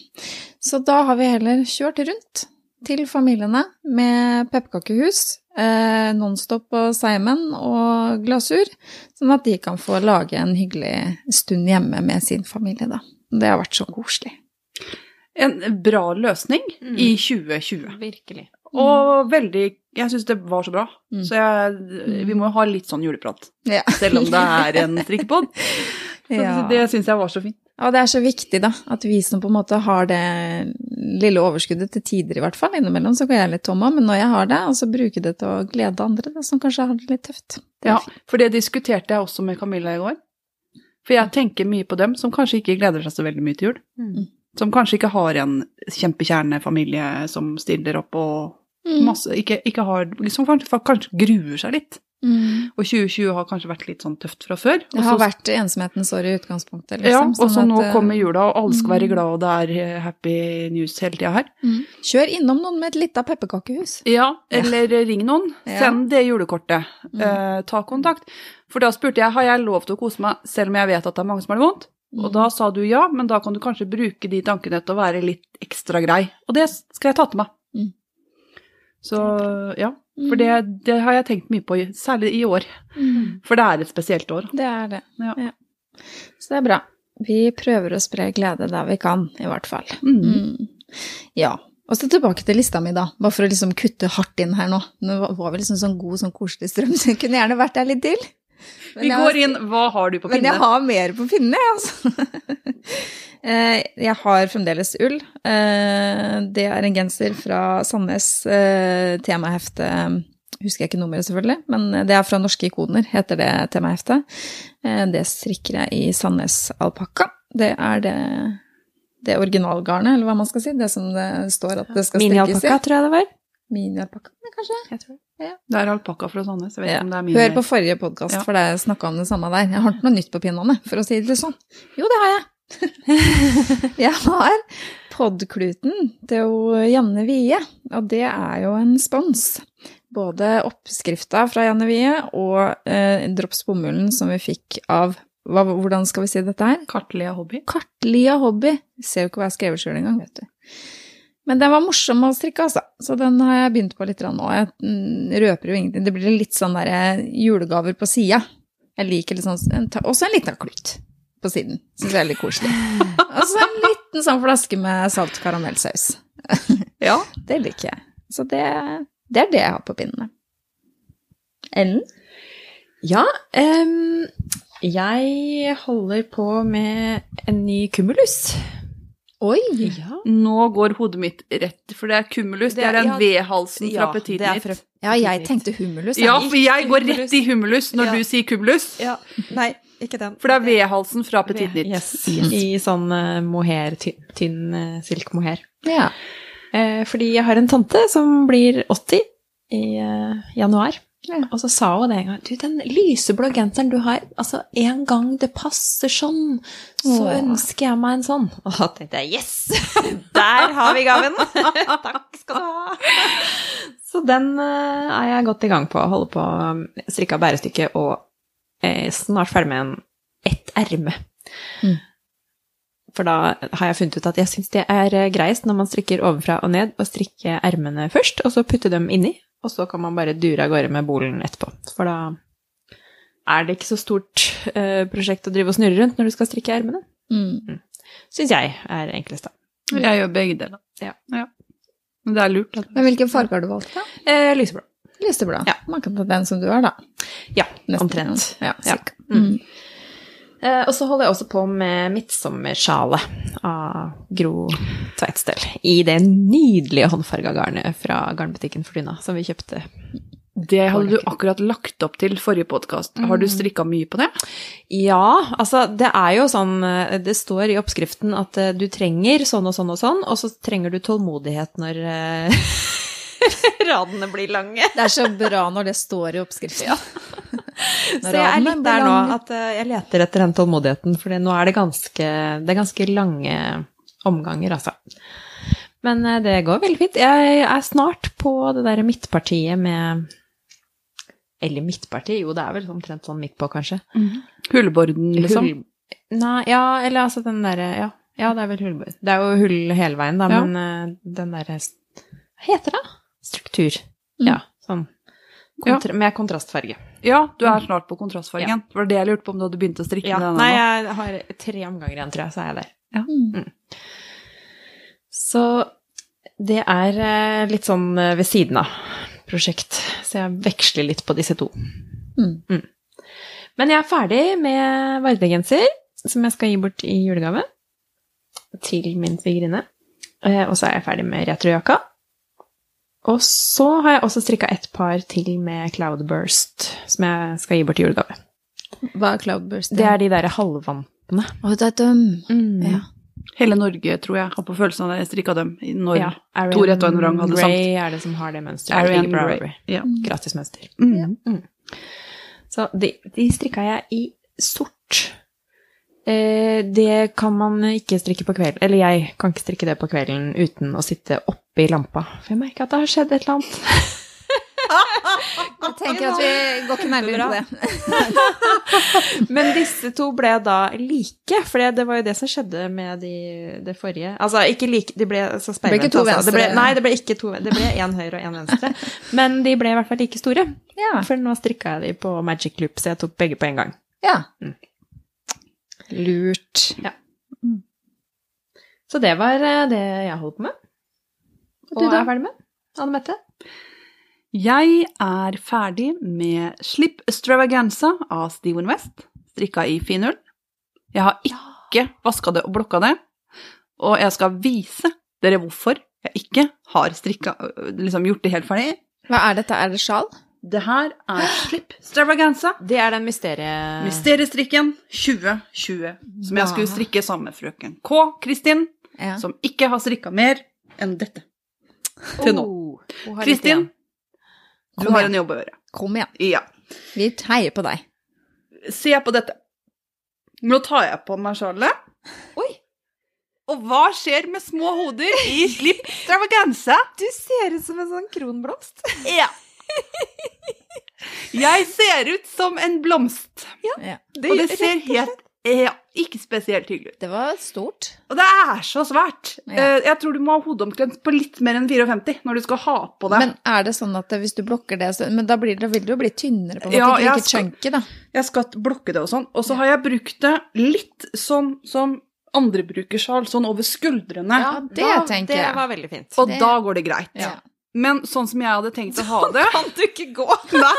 Så da har vi heller kjørt rundt til familiene med pepperkakehus, eh, Nonstop og Seimen og glasur, sånn at de kan få lage en hyggelig stund hjemme med sin familie, da. Det har vært så koselig. En bra løsning Mm. i 2020. Virkelig. Og veldig Jeg syns det var så bra. Mm. Så jeg, vi må ha litt sånn juleprat, Ja. selv om det er en strikkepod. Ja. Det syns jeg var så fint. Ja, det er så viktig, da, at vi som på en måte har det lille overskuddet til tider, i hvert fall. Innimellom så går jeg litt tom av, men når jeg har det, så bruke det til å glede andre, da, som kanskje har det litt tøft. Det Ja, fint. for det diskuterte jeg også med Camilla i går. For jeg tenker mye på dem som kanskje ikke gleder seg så veldig mye til jul. Mm. Som kanskje ikke har en kjempekjernefamilie som stiller opp og Mm. masse Ikke, ikke har Som kanskje, kanskje gruer seg litt. Mm. Og 2020 har kanskje vært litt sånn tøft fra før. Det har vært ensomhetens år i utgangspunktet, Ja, liksom. og så sånn nå kommer jula, og alle skal være mm. glad, og det er eh, happy news hele tida her. mm. Kjør innom noen med et lite pepperkakehus. Ja, eller ring noen. Send det julekortet. Mm. Eh, ta kontakt. For da spurte jeg har jeg lov til å kose meg selv om jeg vet at det er mange som har det vondt. Mm. Og da sa du ja, men da kan du kanskje bruke de tankene til å være litt ekstra grei. Og det skal jeg ta til meg. Mm. Så ja, for det, det har jeg tenkt mye på, særlig i år. Mm. For det er et spesielt år. Det er det. Ja. Så det er bra. Vi prøver å spre glede der vi kan, i hvert fall. Mm. Mm. Ja. Og så tilbake til lista mi, da. Bare for å liksom kutte hardt inn her nå. Nå var- var vi liksom sånn god, sånn koselig strøm, så jeg kunne gjerne vært der litt til. Vi har- går inn, hva har du på pinne? Men jeg har mer på pinne, jeg, altså. Eh, Jeg har fremdeles ull. Eh, Det er en genser fra Sandnes eh, temahefte. Husker jeg ikke nummeret, selvfølgelig, men det er fra Norske ikoner, heter det temaheftet. Eh, Det strikker jeg i Sandnes alpakka. Det er det, det originalgarnet, eller hva man skal si. Det som det står at det skal strikkes Minialpakka, i. tror jeg det var. Minialpakka, kanskje? Jeg tror. Det Det er alpakka fra Sandnes. Jeg vet Ja. om det er min Hør på forrige podkast, Ja. for det snakka om det samme der. Jeg har ikke noe nytt på pinnene, for å si det sånn. Jo, det har jeg. jeg har podkluten til Janne Wie, og det er jo en spons. Både oppskrifta fra Janne Wie og eh, Drops bomullen som vi fikk av hva, Hvordan skal vi si dette her? Kartlige hobby. Kartlia hobby. Ser jo ikke hva jeg har skrevet sjøl engang, vet du. Men den var morsom å strikke, altså. Så den har jeg begynt på litt nå. Jeg mm, røper jo ingenting. Det blir litt sånn derre julegaver på sida. Jeg liker litt sånn en Også en liten klut på siden. Syns jeg er litt koselig. Og så en liten sånn flaske med salt karamellsaus. Ja. Det liker jeg. Så det, det er det jeg har på pinnene. Ellen? Ja, Um, jeg holder på med en ny kumulus. Oi! Ja, Nå går hodet mitt rett, for det er cumulus. Det, er- den ja, V-halsen fra ja, Petit fra- Ja, jeg tenkte humulus. Ja, for jeg går rett i humulus når Ja. du sier cumulus. ja. Nei, ikke den. For det er V-halsen fra Petit ditt. Yes. I sånn uh, mohair, tynn, tynn uh, silkmohair. Ja. Uh, fordi jeg har en tante som blir 80 i uh, januar. Ja. Og så sa hun det en gang Du, den lyseblå genseren du har, altså en gang det passer sånn, så Åh. ønsker jeg meg en sånn. Og da tenkte jeg yes! Der har vi gaven! Takk skal du ha. Så den uh, er jeg godt i gang på. Holder på å strikke av bærestykket og eh, snart ferdig med en ett erme. Mm. For da har jeg funnet ut at jeg syns det er eh, greiest når man strikker ovenfra og ned, å strikke ermene først, og så putte dem inni. Og så kan man bare dure av gårde med bolen etterpå. For da er det ikke så stort eh, prosjekt å drive og snurre rundt når du skal strikke ermene. Mm. Syns jeg er enklest, da. Jeg gjør begge deler. Ja. Men det er lurt. at- Men hvilken farge har du valgt, da? Eh, lyseblå. Lyseblå. Ja. Man kan ta den som du har, da. Ja, Nesten. omtrent. Ja, Ja. Mm. Mm. Eh, og så holder jeg også på med midtsommersjalet av Gro Tveitstøl. I det nydelige håndfarga garnet fra garnbutikken Fortuna, som vi kjøpte. Det hadde du akkurat lagt opp til forrige podkast. Har du strikka mye på det? Ja, altså det er jo sånn eh, Det står i oppskriften at eh, du trenger sånn og sånn og sånn, og så trenger du tålmodighet når radene blir lange. Det er så bra når det står i oppskriften. Så jeg er litt der nå at eh, jeg leter etter den tålmodigheten, for nå er det ganske, det er ganske lange omganger, altså. Men eh, det går veldig fint. Jeg er snart på det derre midtpartiet med Eller midtparti, jo det er vel omtrent sånn midt på, kanskje. Hullborden, liksom? Hull... Nei, ja, eller altså den derre ja, ja, det er vel hullbord. Det er jo hull hele veien, da, Ja. men eh, den derre heter det? Struktur. Mm. Ja, sånn kontra med kontrastfarge. Ja, du er snart på kontrastfargen. Det var det jeg lurte på om du hadde begynt å strikke Ja, med denne nei, jeg har tre omganger igjen, tror jeg, så er jeg der. Mm. Så det er eh, litt sånn eh, ved siden av prosjekt, så jeg veksler litt på disse to. Mm. Men jeg er ferdig med vardegenser, som jeg skal gi bort i julegave til min svigerinne. Eh, Og så er jeg ferdig med retrojakka. Og så har jeg også strikka et par til med Cloudburst, som jeg skal gi bort i julegave. Hva er Cloudburst? Det er de derre halvvantene. Å, det er dem. Mm. Ja. Hele Norge, tror jeg, har på følelsen av at jeg strikka dem når Ja, Tor rett og en vrang hadde Gray sant. er det som har det mønsteret. Arian ligger på Gray. Ravelry. Ja. Mm. Så de, de strikka jeg i sort. Eh, det kan man ikke strikke på kvelden, eller jeg kan ikke strikke det på kvelden uten å sitte oppe i lampa, for jeg merker at det har skjedd et eller annet. Jeg tenker at vi går ikke nærmere på det. Men disse to ble da like, for det, det var jo det som skjedde med de, det forrige. Altså, ikke like, de ble så ble ikke to altså. Ble, nei, det ble ikke to, det ble én høyre og én venstre. Men de ble i hvert fall like store, Ja. for nå strikka jeg de på Magic Loop, så jeg tok begge på en gang. ja. Mm. Lurt. Så det var eh, det jeg holdt på med. du Og da? er ferdig med. Anne Mette? Jeg er ferdig med 'Slipp Stravaganza' av Steven West, strikka i finull. Jeg har ikke vaska det og blokka det, og jeg skal vise dere hvorfor jeg ikke har strikka, liksom gjort det helt ferdig. Hva er dette? Er det sjal? Det her er Slipp Stravaganza. Det er den mysterie... Mysteriestrikken 2020, som jeg skulle strikke sammen med frøken K. Kristin, Ja. som ikke har strikka mer enn dette til nå. Oh, Kristin, du har en jobb å gjøre. Kom igjen. Ja. Vi heier på deg. Se på dette. Nå tar jeg på meg sjalet. Oi! Og hva skjer med små hoder i slipp stravaganza? Du ser ut som en sånn kronblomst. Ja. Jeg ser ut som en blomst, Ja. og det ser helt ja, ikke spesielt hyggelig ut. Det var stort. Og det er så svært. Ja. Eh, Jeg tror du må ha hodeomkrets på litt mer enn 54 når du skal ha på det. Men er det sånn at hvis du blokker det, så Men da, blir det, vil det jo bli tynnere, på en måte. Ja, ikke jeg skal- chunky, da. Jeg skal blokke det og sånn. Og så har jeg brukt det litt sånn som andre bruker sjal, sånn over skuldrene. Ja, det da- tenker det var veldig fint. Og det- da går det greit. Ja. Men sånn som jeg hadde tenkt å ha det Kan du ikke gå? Nei.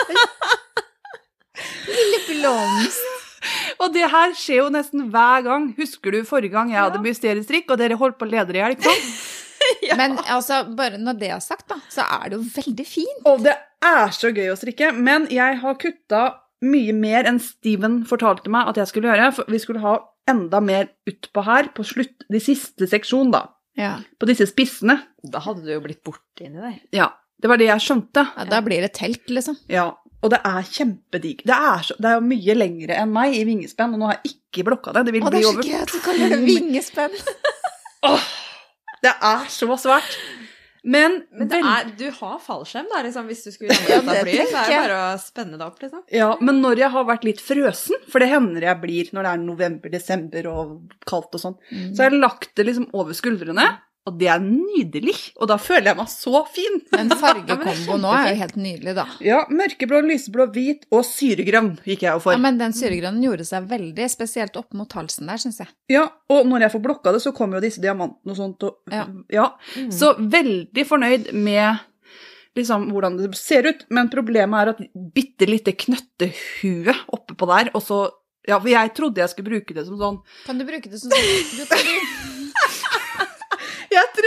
Blomst. Og det her skjer jo nesten hver gang. Husker du forrige gang jeg hadde mysteriestrikk, og dere holdt på å lede i hjel? ja. Men altså, bare når det er sagt, da, så er det jo veldig fint. Og det er så gøy å strikke, men jeg har kutta mye mer enn Steven fortalte meg at jeg skulle gjøre. For vi skulle ha enda mer utpå her på slutt, de siste seksjon, da. Ja. På disse spissene. Da hadde du jo blitt borte inni der. Ja. Det var det jeg skjønte. ja da blir det telt, liksom. Ja. Og det er kjempedigg. Det er, så, det er jo mye lengre enn meg i vingespenn, og nå har jeg ikke blokka det. Det vil Å, det bli er så over gøy at du kaller det vingespenn. Åh, Det er så svært. Men, Men det er, du har fallskjerm, da, liksom, hvis du skulle ramle ut av det flyet. Så er det bare å spenne deg opp, liksom. Ja, men når jeg har vært litt frøsen, for det hender jeg blir når det er november, desember og kaldt og sånn, så har jeg lagt det liksom over skuldrene, og det er nydelig. Og da føler jeg meg så fin. En men det fargekombo er nå er jo helt nydelig, da. Ja, mørkeblå, lyseblå, hvit og syregrønn gikk jeg jo Ja, men den syregrønnen gjorde seg veldig, spesielt opp mot halsen der, syns jeg. Ja, og når jeg får blokka det, så kommer jo disse diamantene og sånt. Og, Ja. ja. Så veldig fornøyd med liksom hvordan det ser ut, men problemet er at bitte lite knøttehue oppe på der, og så Ja, for jeg trodde jeg skulle bruke det som sånn Kan du bruke det som sånn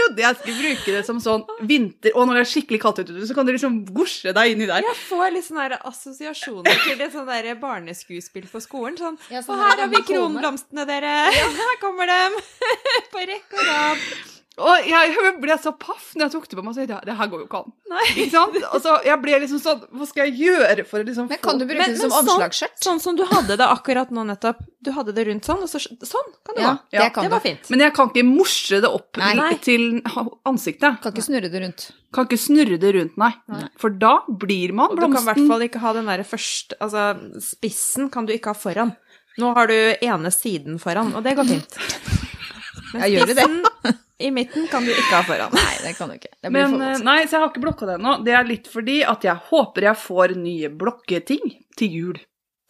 trodde jeg skulle bruke det som sånn vinter Og når det er skikkelig kaldt ute, så kan du liksom gosje deg inni der. Jeg får litt sånne assosiasjoner til et sånt der barneskuespill på skolen. Sånn Ja, Og sånn her har vi kronblomstene, dere! Her kommer dem! På rekke og rad. Og jeg ble så paff når jeg tok det på meg og sa det, det her går jo ikke an. Nei. Ikke sant? Og så jeg ble liksom sånn Hva skal jeg gjøre for å liksom få Men kan du bruke Men- det som omslagsskjørt? sånn- Sånn som du hadde det akkurat nå nettopp. Du hadde det rundt sånn, og så sånn kan det Ja, det Ja, kan Det du. var fint. Men jeg kan ikke morse det opp Nei. Til ansiktet. Kan ikke snurre det rundt. Kan ikke snurre det rundt, nei. Nei. For da blir man Og du kan i hvert fall ikke ha den derre første Altså, spissen kan du ikke ha foran. Nå har du ene siden foran, og det går fint. Men Ja, gjør du det? I midten kan du ikke ha foran. Nei, det kan du ikke. Det blir Men for eh, nei, så jeg har ikke blokka det ennå. Det er litt fordi at jeg håper jeg får nye blokketing til jul.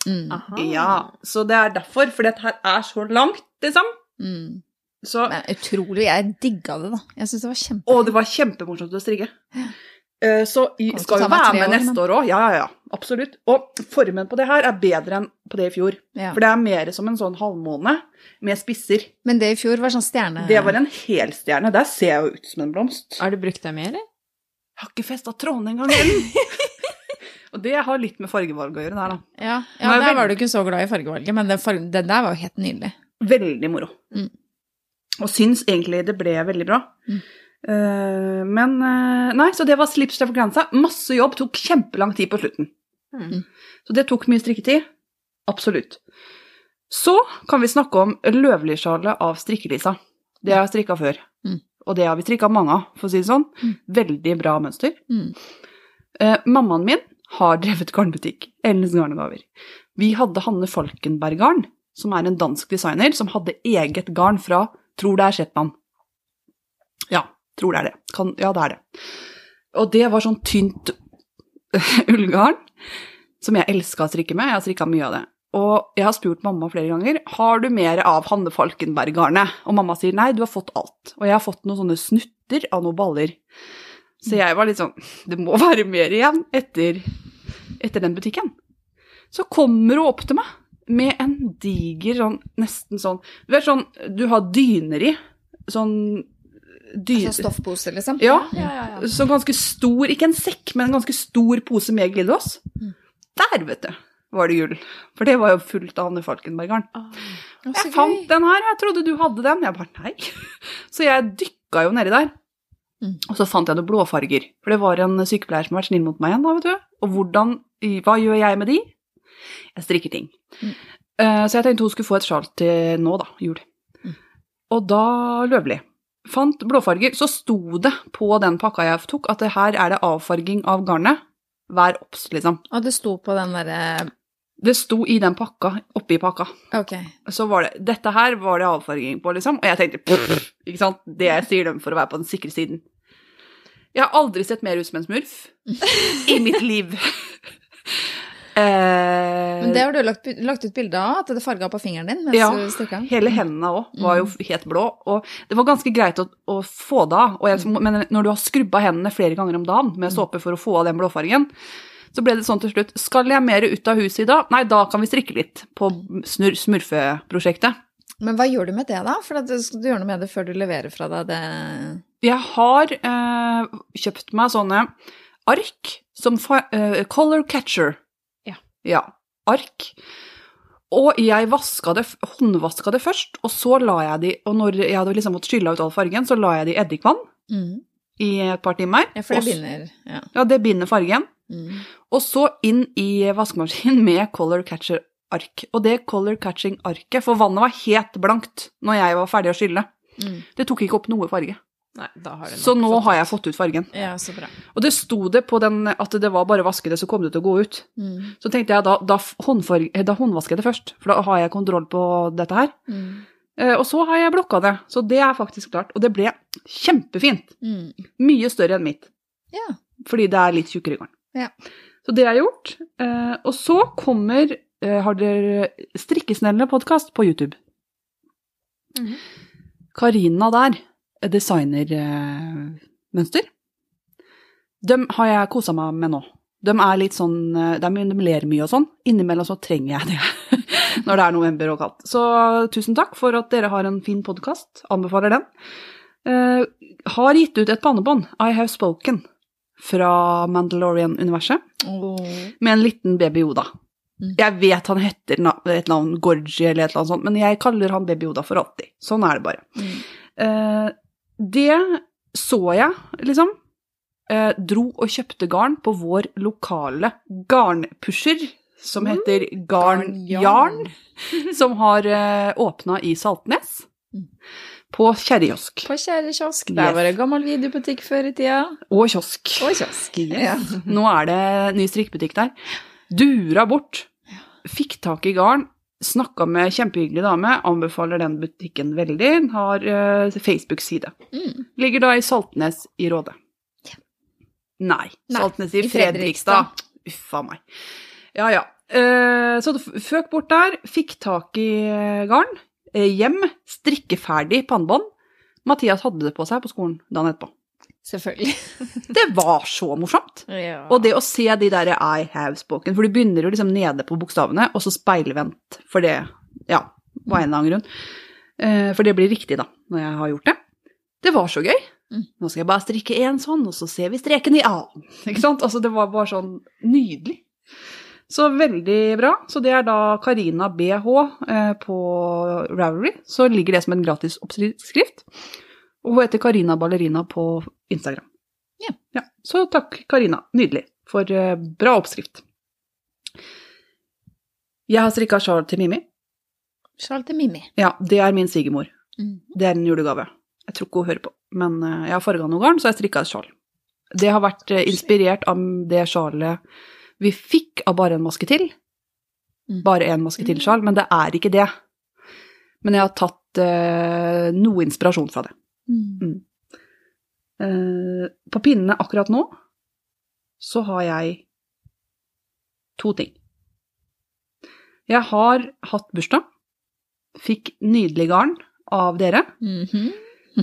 Mm. Aha. Ja, så det er derfor, For dette her er så langt, liksom. Mm. Så, Men utrolig. Jeg digga det, da. Jeg syns det var kjempe... og det var kjempemorsomt å strikke. Eh, Så å skal jo være med år, neste år òg. Ja, ja, ja. Absolutt. Og formen på det her er bedre enn på det i fjor. Ja. For det er mer som en sånn halvmåne med spisser. Men det i fjor var sånn stjerne... Det var en helstjerne. Der ser jeg jo ut som en blomst. Har du brukt dem mer, eller? Jeg har ikke festa trådene engang. Og det har litt med fargevalg å gjøre der, da. Ja, ja er der var du ikke så glad i fargevalget, men den, farge, den der var jo helt nydelig. Veldig moro. Mm. Og syns egentlig det ble veldig bra. Mm. Eh, men eh, Nei, så det var slips grensa. Masse jobb. Tok kjempelang tid på slutten. Mm. Så det tok mye strikketid. Absolutt. Så kan vi snakke om løvlysjalet av strikkelisa. Det har jeg strikka før. Mm. Og det har vi strikka mange av, for å si det sånn. Mm. Veldig bra mønster. Mm. Eh, mammaen min har drevet garnbutikk. Ellens garnegaver. Vi hadde Hanne Falkenberg Garn, som er en dansk designer, som hadde eget garn fra Tror det er Shetland. Ja, tror det er det. Kan, ja, det er det. Og det var sånn tynt ullgarn som jeg elska å strikke med. Jeg har strikka mye av det. Og jeg har spurt mamma flere ganger har du mer av Hanne Falkenberg-garnet. Og mamma sier nei, du har fått alt. Og jeg har fått noen sånne snutter av noen baller. Så jeg var litt sånn Det må være mer igjen etter, etter den butikken. Så kommer hun opp til meg med en diger sånn nesten sånn Du vet sånn du har dyner i. Sånn dyner Altså stoffpose, liksom? Ja. Ja, ja, ja. Så ganske stor, ikke en sekk, men en ganske stor pose med glidelås. Mm. Der, vet du, var det gull. For det var jo fullt av Hanne Falkenberg-garn. Å, så Jeg gøy. fant den her, jeg trodde du hadde den. Jeg bare nei. Så jeg dykka jo nedi der. Mm. Og så fant jeg noen blåfarger. For det var en sykepleier som har vært snill mot meg igjen, da, vet du. Og hvordan, hva gjør jeg med de? Jeg strikker ting. Mm. Uh, Så jeg tenkte hun skulle få et sjal til nå, da, jul. Mm. Og da Løvli fant blåfarger, så sto det på den pakka jeg tok, at det her er det avfarging av garnet. Vær obs, liksom. Og det sto på den derre Det sto i den pakka, oppi pakka. Ok. Så var det Dette her var det avfarging på, liksom. Og jeg tenkte pff, ikke sant? Det sier dem for å være på den sikre siden. Jeg har aldri sett mer ut som en smurf i mitt liv. Eh, Men det har du lagt, lagt ut bilde av, at det farga på fingeren din Ja? Hele hendene òg var jo helt blå. Og det var ganske greit å, å få det av. Jeg, men når du har skrubba hendene flere ganger om dagen med såpe for å få av den blåfargen, så ble det sånn til slutt Skal jeg mer ut av huset i dag? Nei, da kan vi strikke litt på smurfeprosjektet. Men hva gjør du med det, da? For du skal gjøre noe med det før du leverer fra deg det Jeg har eh, kjøpt meg sånne ark som eh, color catcher. Ja. Ark. Og jeg det, håndvaska det først, og så la jeg de Og når jeg hadde liksom fått skylla ut all fargen, så la jeg de i eddikvann mm. i et par timer. Ja, for det Og binder. Ja. Ja, det binder fargen. Mm. Og så inn i vaskemaskinen med color catcher-ark. Og det color catching-arket, for vannet var helt blankt når jeg var ferdig å skylle. Mm. Det tok ikke opp noe farge. Nei, da har Så nå har jeg fått ut fargen. ja, så bra. Og det sto det på den at det var bare å vaske det, så kom det til å gå ut. Mm. Så tenkte jeg da, da, eh, da håndvasker jeg det først, for da har jeg kontroll på dette her. Mm. Eh, og så har jeg blokka det, så det er faktisk klart. Og det ble kjempefint. Mm. Mye større enn mitt, Ja. fordi det er litt tjukkere garn. Ja. Så det er gjort. Eh, og så kommer eh, Har dere Strikkesnellene-podkast på YouTube? Mhm. Karina der, designermønster. Dem har jeg kosa meg med nå. De er litt sånn eh, De, de ler mye og sånn. Innimellom så trenger jeg det når det er november og kaldt. Så tusen takk for at dere har en fin podkast. Anbefaler den. Uh, har gitt ut et pannebånd, I Have Spoken, fra Mandalorian-universet, Oh. med en liten baby Oda. Mm. Jeg vet han heter na- et navn Gorgie Gorgi eller et eller annet sånt, men jeg kaller han baby Oda for alltid. Sånn er det bare. Mm. Eh, det så jeg, liksom. Eh, dro og kjøpte garn på vår lokale garnpusher, som heter Garn Jarn, som har eh, åpna i Saltnes. Mm. På Kjerrekiosk. På kjerrekiosk. Yes. Der var det gammel videobutikk før i tida. Og kiosk. Og kiosk. Yes. Ja. Nå er det ny strikkebutikk der. Dura bort. Fikk tak i garn. Snakka med kjempehyggelig dame, anbefaler den butikken veldig. Den har uh, Facebook-side. Mm. Ligger da i Saltnes i Råde. Ja. Nei, Nei, Saltnes i i Fredrikstad. Fredrikstad. Uffa meg. Ja, ja. Uh, så føk bort der, fikk tak i eh, garn, hjem, strikkeferdig pannebånd. Mathias hadde det på seg på skolen dagen etterpå. Selvfølgelig. Det var så morsomt! Ja. Og det å se de der I have spoken, for du begynner jo liksom nede på bokstavene, og så speilvendt for det, ja, på en eller annen grunn. Eh, for det blir riktig, da, når jeg har gjort det. Det var så gøy. Mm. Nå skal jeg bare strikke én sånn, og så ser vi streken i annen. Ikke sant? Altså, det var bare sånn nydelig. Så veldig bra. Så det er da Karina BH eh, på Ravelry. Så ligger det som en gratis oppskrift. Og hun heter Karina Ballerina på Instagram. Ja, så takk, Karina. Nydelig. For uh, bra oppskrift. Jeg har strikka sjal til Mimi. Sjal til Mimi. Ja, det er min svigermor. Mm. Det er en julegave. Jeg tror ikke hun hører på, men uh, jeg har farga noe garn, så jeg strikka et sjal. Det har vært uh, inspirert av det sjalet vi fikk av bare en maske til. Mm. Bare en maske til-sjal, men det er ikke det. Men jeg har tatt noe inspirasjon fra det. Mm. Eh, på pinnene akkurat nå så har jeg to ting. Jeg har hatt bursdag. Fikk nydelig garn av dere. Mhm.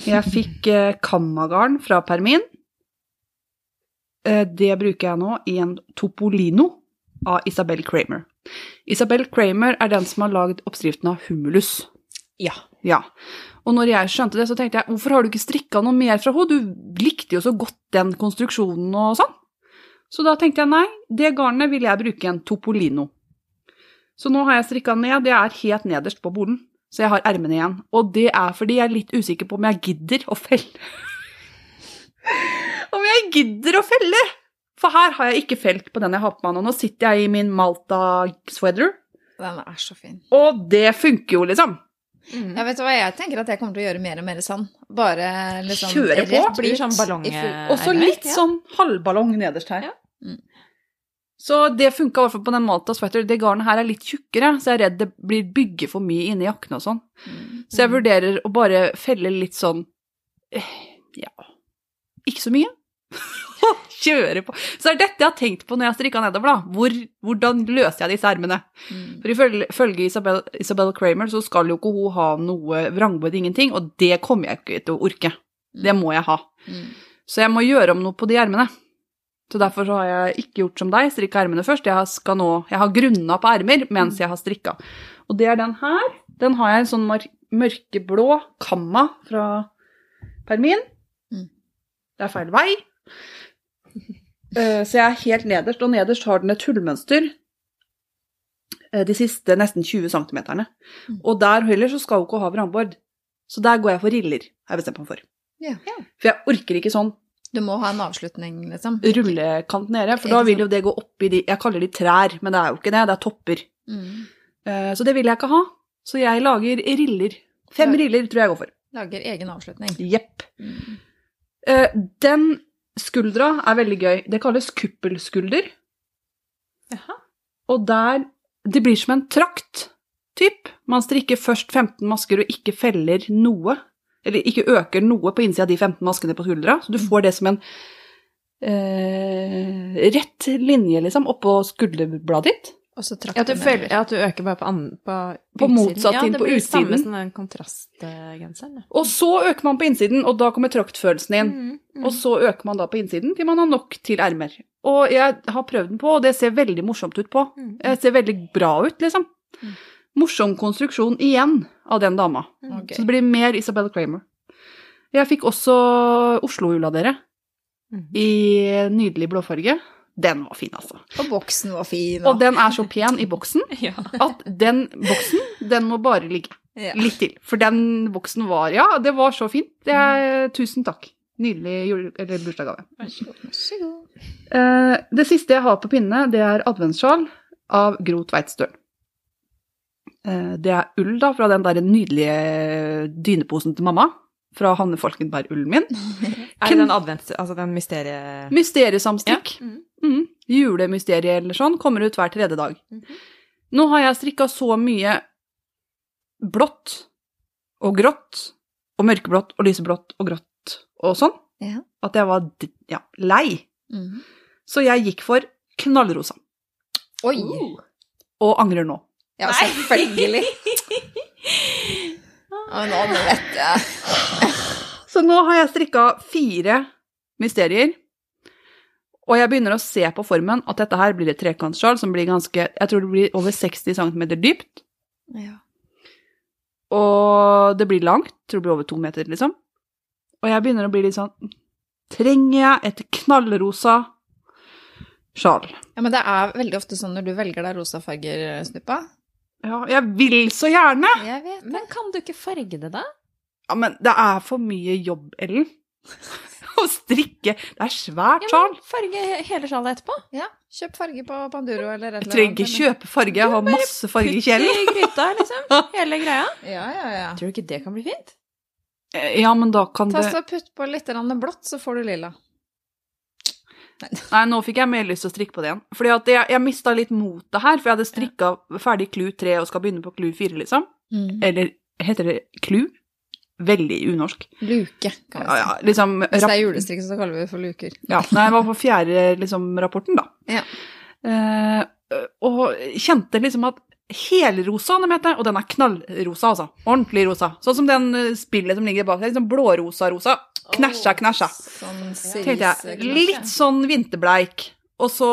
Jeg fikk eh, kammagarn fra Permin. Eh, det bruker jeg nå i en Topolino av Isabel Kramer. Isabel Kramer er den som har lagd oppskriften av humulus. Ja. Ja. Og når jeg skjønte det, så tenkte jeg hvorfor har du ikke strikka noe mer fra henne? Du likte jo så godt den konstruksjonen og sånn. Så da tenkte jeg nei, det garnet vil jeg bruke en Topolino. Så nå har jeg strikka ned, det er helt nederst på bolen. Så jeg har ermene igjen. Og det er fordi jeg er litt usikker på om jeg gidder å felle. om jeg gidder å felle! For her har jeg ikke felt på den jeg har på meg nå. Nå sitter jeg i min Malta sweater, Den er så fin. og det funker jo, liksom. Ja, vet du hva, jeg tenker at jeg kommer til å gjøre mer og mer sånn. Bare liksom Kjøre på. rett Blir sånn ballong... Og så litt ja. sånn halvballong nederst her. Ja. Mm. Så det funka i hvert fall på den Malta sweater. Det garnet her er litt tjukkere, så jeg er redd det blir bygge for mye inni jakken og sånn. Mm. Så jeg vurderer å bare felle litt sånn eh, Ja, ikke så mye. Kjøre på. Så det er dette jeg har tenkt på når jeg har strikka nedover, da. Hvor, hvordan løser jeg disse ermene? Mm. For ifølge Isabel, Isabel Kramer så skal jo ikke hun ha noe vrangbod, ingenting, og det kommer jeg ikke til å orke. Det må jeg ha. Mm. Så jeg må gjøre om noe på de ermene. Så derfor så har jeg ikke gjort som deg, strikka ermene først. Jeg skal nå, jeg har grunna på ermer mens jeg har strikka. Og det er den her. Den har jeg en sånn mørkeblå kamma fra Permin. Mm. Det er feil vei. Eh, Så jeg er helt nederst, og nederst har den et hullmønster eh, de siste nesten 20 cm. Mm. Og der heller så skal hun ikke ha vrangbord. Så der går jeg for riller, har jeg bestemt meg for. Ja. For jeg orker ikke sånn Du må ha en avslutning, liksom. rullekant nede, for da vil jo det gå opp i de Jeg kaller de trær, men det er jo ikke det, det er topper. Mm. Eh, Så det vil jeg ikke ha. Så jeg lager riller. Fem lager, riller tror jeg jeg går for. Lager egen avslutning. Jepp. Mm. Eh, Den skuldra er veldig gøy. Det kalles kuppelskulder. Jaha. Og der Det blir som en trakt, typ. Man strikker først 15 masker og ikke feller noe. Eller ikke øker noe på innsida av de 15 maskene på skuldra. Så du får det som en eh, rett linje, liksom, oppå skulderbladet ditt. Og så trakk Ja, at, du føler, ja, at du øker bare på, an, på, På utsiden. motsatt ja, side, det på blir samme som den kontrastgenseren. Og så øker man på innsiden, og da kommer traktfølelsen inn. Mm, mm. Og så øker man da på innsiden til man har nok til ermer. Og jeg har prøvd den på, og det ser veldig morsomt ut på. Mm. Det ser veldig bra ut, liksom. Mm. Morsom konstruksjon igjen av den dama. Okay. Så det blir mer Isabel Kramer. Jeg fikk også Oslo-jula, dere, i nydelig blåfarge. Den var fin, altså. Og boksen var fin. Og den er så pen i boksen Ja. at den boksen, den må bare ligge ja. litt til. For den boksen var Ja, det var så fint. Det er, tusen takk. Nydelig bursdagsgave. Vær så god. Eh, det siste jeg har på pinne, det er adventssjal av Gro Tveitstøl. Eh, det er ull da, fra den der nydelige dyneposen til mamma. Fra Hanne Falkenberg-ullen min. Er det den advents... Altså den mysterie... Mysteriesamstikk. Ja. Mm. Mm. Julemysterie eller sånn kommer ut hver tredje dag. Mm. Nå har jeg strikka så mye blått og grått og mørkeblått og lyseblått og grått og sånn Ja. at jeg var ja, lei. Mhm. Så jeg gikk for knallrosa. Oi! Og angrer nå. Ja, selvfølgelig. Nå vet jeg. Så nå har jeg strikka fire mysterier. Og jeg begynner å se på formen at dette her blir et trekantsskjal som blir ganske Jeg tror det blir over 60 cm dypt. Ja. Og det blir langt. Tror det blir over to meter, liksom. Og jeg begynner å bli litt sånn Trenger jeg et knallrosa sjal? ja, men det er veldig ofte sånn når du velger deg rosa farger, Snuppa. Ja, jeg vil så gjerne! Jeg vet det. Men kan du ikke farge det, da? Ja, men det er for mye jobb, Ellen. Å strikke. Det er svært Ja, sjal. Ja, farge hele sjalet etterpå. Ja, kjøp farge på Panduro eller et Jeg trenger ikke kjøpe farge, jeg har masse farge i Putt kjelen. i gryta, liksom. Hele greia. Ja, ja, ja. Tror du ikke det kan bli fint? Ja, men da kan Ta det så Putt på litt blått, så får du lilla. Nei, nå fikk jeg mer lyst til å strikke på det igjen. Fordi at jeg, jeg mista litt motet her, for jeg hadde strikka ferdig klu 3 og skal begynne på klu 4, liksom. Mm. Eller heter det klu? Veldig unorsk. Luke, kan vi si. ja, liksom Hvis det er julestrikk, så kaller vi det for luker. Ja, nei, det var på fjerde liksom, rapporten, da. Ja. Eh, og kjente liksom at helrosa, den heter, og den er knallrosa, altså. Ordentlig rosa. Sånn som den eh, spillet som ligger bak der. Liksom blårosa-rosa. Knæsja, knæsja. Sånn Tenkte jeg. Litt sånn vinterbleik. Og så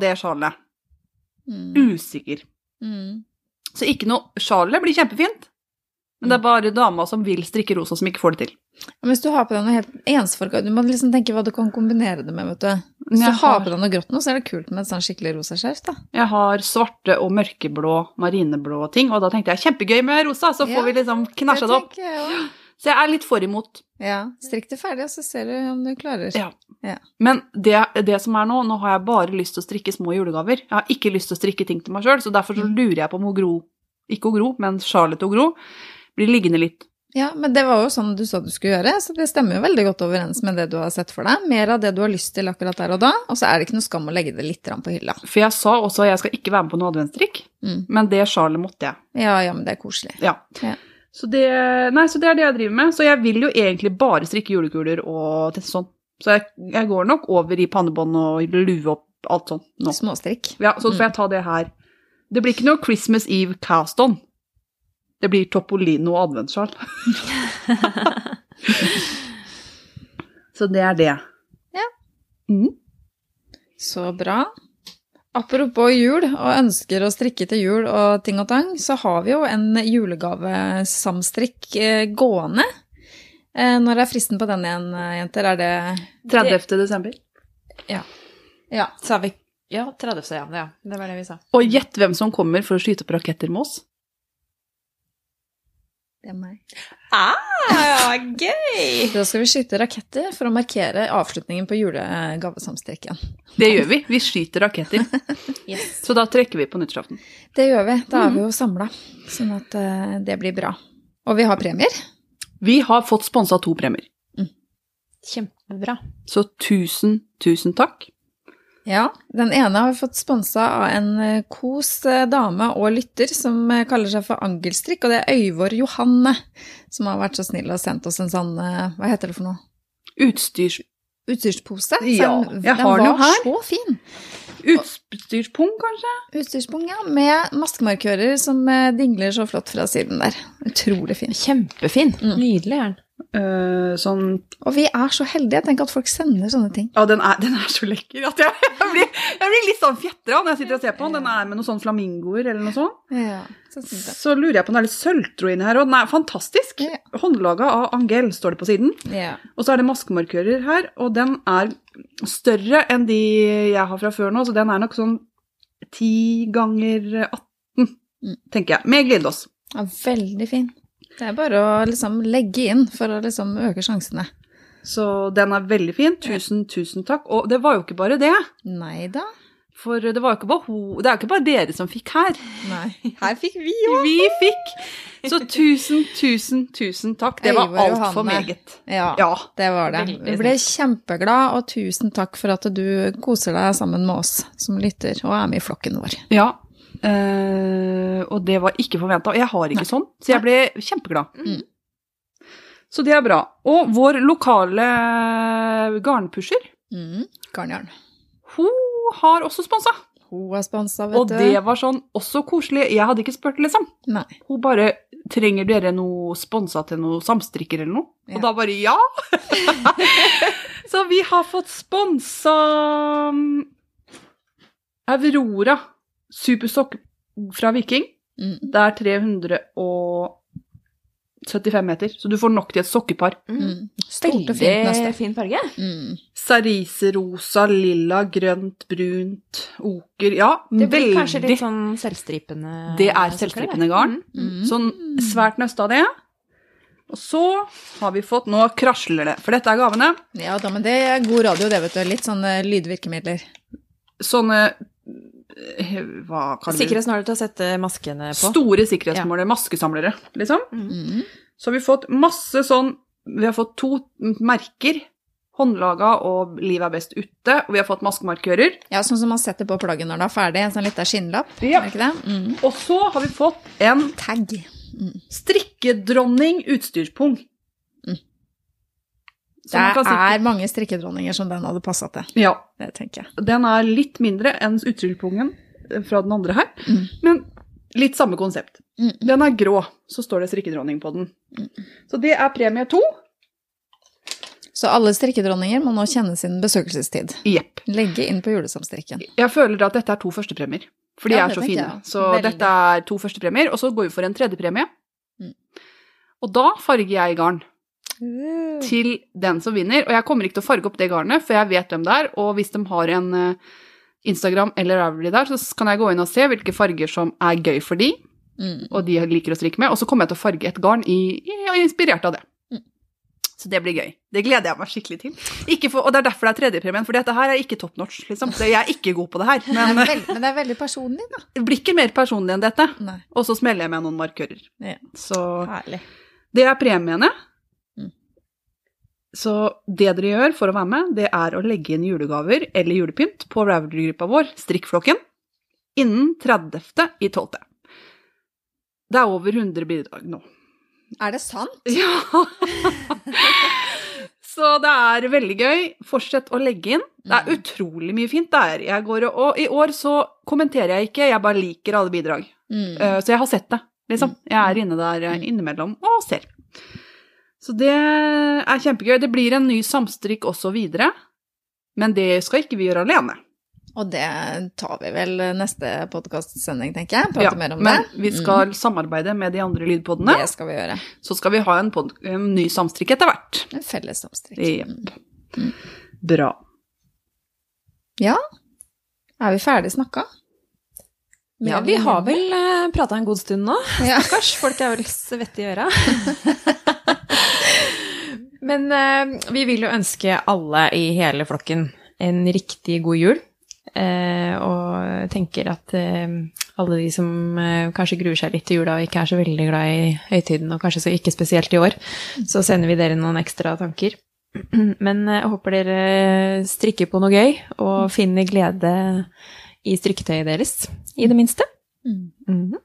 det sjalet. mm. Usikker. Mm. Så ikke noe Sjalet blir kjempefint. Men det er bare dama som vil strikke rosa, som ikke får det til. Men hvis du har på deg noe helt ensfarga Du må liksom tenke hva du kan kombinere det med, vet du. Hvis Jeg du har på deg noe grått nå, så er det kult med et sånn skikkelig rosa skjerf, da. Jeg har svarte og mørkeblå, marineblå ting, og da tenkte jeg kjempegøy med rosa, så Ja, får vi liksom knæsja det opp. jeg. Så jeg er litt for imot. Ja. Strikk det ferdig, og så ser du om du klarer. Ja. Men det, det som er nå, nå har jeg bare lyst til å strikke små julegaver. Jeg har ikke lyst til å strikke ting til meg sjøl, så derfor så Mm. lurer jeg på om Gro, ikke Gro, men Charlotte og Gro, blir liggende litt. Ja, men det var jo sånn du sa du skulle gjøre, så det stemmer jo veldig godt overens med det du har sett for deg. Mer av det du har lyst til akkurat der og da, og så er det ikke noe skam å legge det litt på hylla. For jeg sa også at jeg skal ikke være med på noe adventstrikk, Mm. men det sjalet måtte jeg. Ja, ja, men det er koselig. Ja. Ja. Så, det, nei, så det er det jeg driver med. Så jeg vil jo egentlig bare strikke julekuler og til sånn. Så jeg, jeg går nok over i pannebånd og lue opp alt sånn nå. Småstrikk. Ja, så får jeg ta det her. Det blir ikke noe Christmas Eve cast-on. Det blir Topolino adventssjal. så det er det. Ja. Mm. Så bra. Apropos jul og ønsker å strikke til jul og ting og tang, så har vi jo en julegavesamstrikk eh, gående. Eh, Når er fristen på den igjen, eh, jenter? Er det 30. desember. Ja. Sa vi Ja, 30. ja. ja. Det var det vi sa. Og gjett hvem som kommer for å skyte opp raketter med oss. Det er meg. Ah, gøy! Da skal vi skyte raketter for å markere avslutningen på julegavesamstrikken. Det gjør vi. Vi skyter raketter. Yes. Så da trekker vi på nyttårsaften. Det gjør vi. Da er vi jo samla, sånn at eh, det blir bra. Og vi har premier. Vi har fått sponsa to premier. Kjempebra. Så tusen, tusen takk. Ja, den ene har vi fått sponsa av en eh, kos eh, dame og lytter som eh, kaller seg for Angelstrikk, og det er Øyvor Johanne som har vært så snill og sendt oss en sånn, hva heter det for noe, Utstyrs... utstyrspose. Ja, den- jeg har den jo var her. så fin. Utstyrspung, kanskje? Utstyrspung, ja, med maskemarkører som dingler så flott fra siden der. Utrolig fin. Kjempefin. Mm. Nydelig er den. Eh, sånn Og vi er så heldige, tenk at folk sender sånne ting. Ja, den er, den er så lekker at jeg, jeg, blir, jeg blir litt sånn fjetra når jeg sitter og ser på den. Den er med noen sånne flamingoer eller noe sånt. Ja, så. Så lurer jeg på om det er litt sølvtråd inni her, og den er fantastisk. Ja. Håndlaga av Angel, står det på siden. Ja. Og så er det maskemarkører her, og den er større enn de jeg har fra før nå, så den er nok sånn 10 ganger 18, Mm. tenker jeg. Med glidelås. ja, veldig fin. Det er bare å liksom legge inn for å liksom øke sjansene. Så den er veldig fin. Tusen, tusen takk. Og det var jo ikke bare det. Nei da. For det var ikke bare, ho det er ikke bare dere som fikk her. Nei. Her fikk vi Vi fikk! Så tusen, tusen, tusen takk. Det var altfor meget. Ja, Ja. det var det. Vi ble kjempeglad, og tusen takk for at du koser deg sammen med oss som lytter og er med i flokken vår. ja. Eh, og det var ikke forventa. Og jeg har ikke sånn, så jeg ble kjempeglad. Mm. Så det er bra. Og vår lokale garnpusher, Mm. Garnjarn. hun har også sponsa. Hun er sponsa, vet Og du. det var sånn også koselig. Jeg hadde ikke spurt, liksom. Nei. Hun bare Trenger dere noe sponsa til noe samstrikker eller noe? Ja. Og da bare ja! så vi har fått sponsa um, Aurora supersokk fra Viking. Mm. Det er 375 meter, så du får nok til et sokkepar. Mm. Stort og fint Veldig neste. fin farge. Mm. Ceriserosa, lilla, grønt, brunt, oker Ja, Det blir veldig kanskje litt sånn selvstripende Det er selvstripende garn. Mm. Sånn svært nøste av det. Og så har vi fått Nå krasler det, for dette er gavene. Ja da, men det er god radio, det, vet du. Litt sånne lydvirkemidler. Sånne Hva Mm. det? Sikkerhetsnåler til å sette maskene på. Store sikkerhetsmåler, maskesamlere, liksom. Mm. Så har vi fått masse sånn Vi har fått to merker. Håndlaga og Liv er best ute. Og vi har fått maskemarkører. Ja, sånn som man setter på plagget når det er ferdig. En sånn liten skinnlapp. Ja. Mm. Og så har vi fått en Tag. strikkedronning utstyrspung. Mm. Det kan sitte- er mange strikkedronninger som den hadde passa til. Ja. Det tenker jeg. Den er litt mindre enn utstyrspungen fra den andre her. Mm. Men litt samme konsept. Mm. Den er grå, så står det strikkedronning på den. Så det er premie to. Så alle strikkedronninger må nå kjenne sin besøkelsestid. Yep. Legge inn på julesamstrikken. Jeg føler at dette er to førstepremier, for de Ja, er så fine. jeg. Så Veldig. dette er to førstepremier, og så går vi for en tredjepremie. Mm. Og da farger jeg garn til den som vinner. Og jeg kommer ikke til å farge opp det garnet, for jeg vet hvem det er. Og hvis de har en eh, Instagram eller Ravelry der, så kan jeg gå inn og se hvilke farger som er gøy for de, Mm. og de liker å strikke med. Og så kommer jeg til å farge et garn i, i, inspirert av det. Mm. Så det blir gøy. Det gleder jeg meg skikkelig til. For, og det er derfor det er tredjepremien, for dette her er ikke top notch, liksom. Jeg er ikke god på det her. Men veld, men det er veldig personlig, da. det blir ikke mer personlig enn dette. Nei. Og så smeller jeg med noen markører. Ja. Så Herlig. det er premiene. Mm. Så det dere gjør for å være med, det er å legge inn julegaver eller julepynt på Ravelry-gruppa vår, Strikkflokken, innen 30. i 12. Det er over 100 bidrag nå. Er det sant? Ja! Så det er veldig gøy. Fortsett å legge inn. Det er Mm. utrolig mye fint der. Jeg går og, i år så kommenterer jeg ikke, jeg bare liker alle bidrag. Mm. Eh, Så jeg har sett det, liksom. Mm. Jeg er inne der eh, innimellom og ser. Så det er kjempegøy. Det blir en ny samstrikk også videre, men det skal ikke vi gjøre alene. Og det tar vi vel neste podkastsending, tenker jeg. Prate Ja, mer om men det. Mm. vi skal samarbeide med de andre lydpodene, Det skal vi gjøre. så skal vi ha en, pod en ny samstrikk etter hvert. En felles samstrikk. Jepp. Mm. Bra. Ja. Er vi ferdig snakka? Ja, vi har vel uh, prata en god stund nå. Ja. Stakkars, folk er vel svette i øra. Men eh, vi vil jo ønske alle i hele flokken en riktig god jul. Eh, og tenker at eh, alle de som eh, kanskje gruer seg litt til jula og ikke er så veldig glad i høytiden, og kanskje så ikke spesielt i år, så sender vi dere noen ekstra tanker. Men eh, jeg håper dere strikker på noe gøy, og finner glede i strikketøyet deres, i det minste. Mm. Mhm.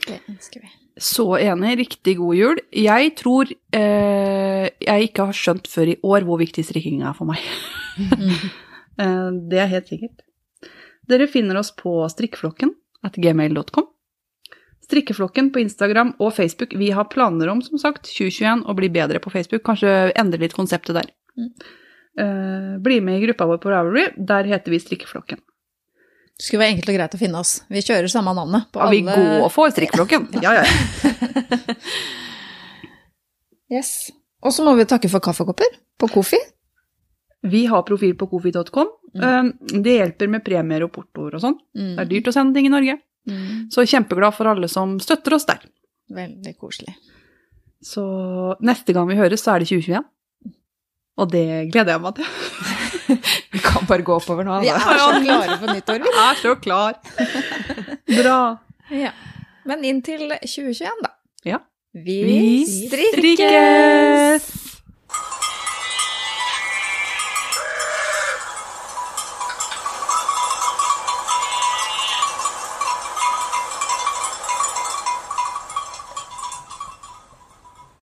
Det ønsker vi. Så enig. Riktig god jul. Jeg tror eh, jeg ikke har skjønt før i år hvor viktig strikking er for meg. Eh, det er helt sikkert. Dere finner oss på strikkeflokken at gmail.com. Strikkeflokken på Instagram og Facebook. Vi har planer om, som sagt, 2021 å bli bedre på Facebook. Kanskje endre litt konseptet der. Mm. Eh, bli med i gruppa vår på Ravelry. Der heter vi Strikkeflokken. Det skulle være enkelt og greit å finne oss. Vi kjører samme navnet på Ja, vi alle går for Strikkeflokken. Ja, ja, ja. Yes. Og så må vi takke for kaffekopper på Kofi. Vi har profil på kofi.com. Mm. Det hjelper med premier og portoer og sånn. Mm. Det er dyrt å sende ting i Norge. Mm. Så kjempeglad for alle som støtter oss der. Veldig koselig. Så neste gang vi høres, så er det 2021. Og det gleder jeg meg til. Vi kan bare gå oppover nå. Vi Altså. er så klare for nyttår. Jeg er så klar. Bra. Ja. Men inntil 2021, da. Ja. Vi, Vi strikker! strikkes!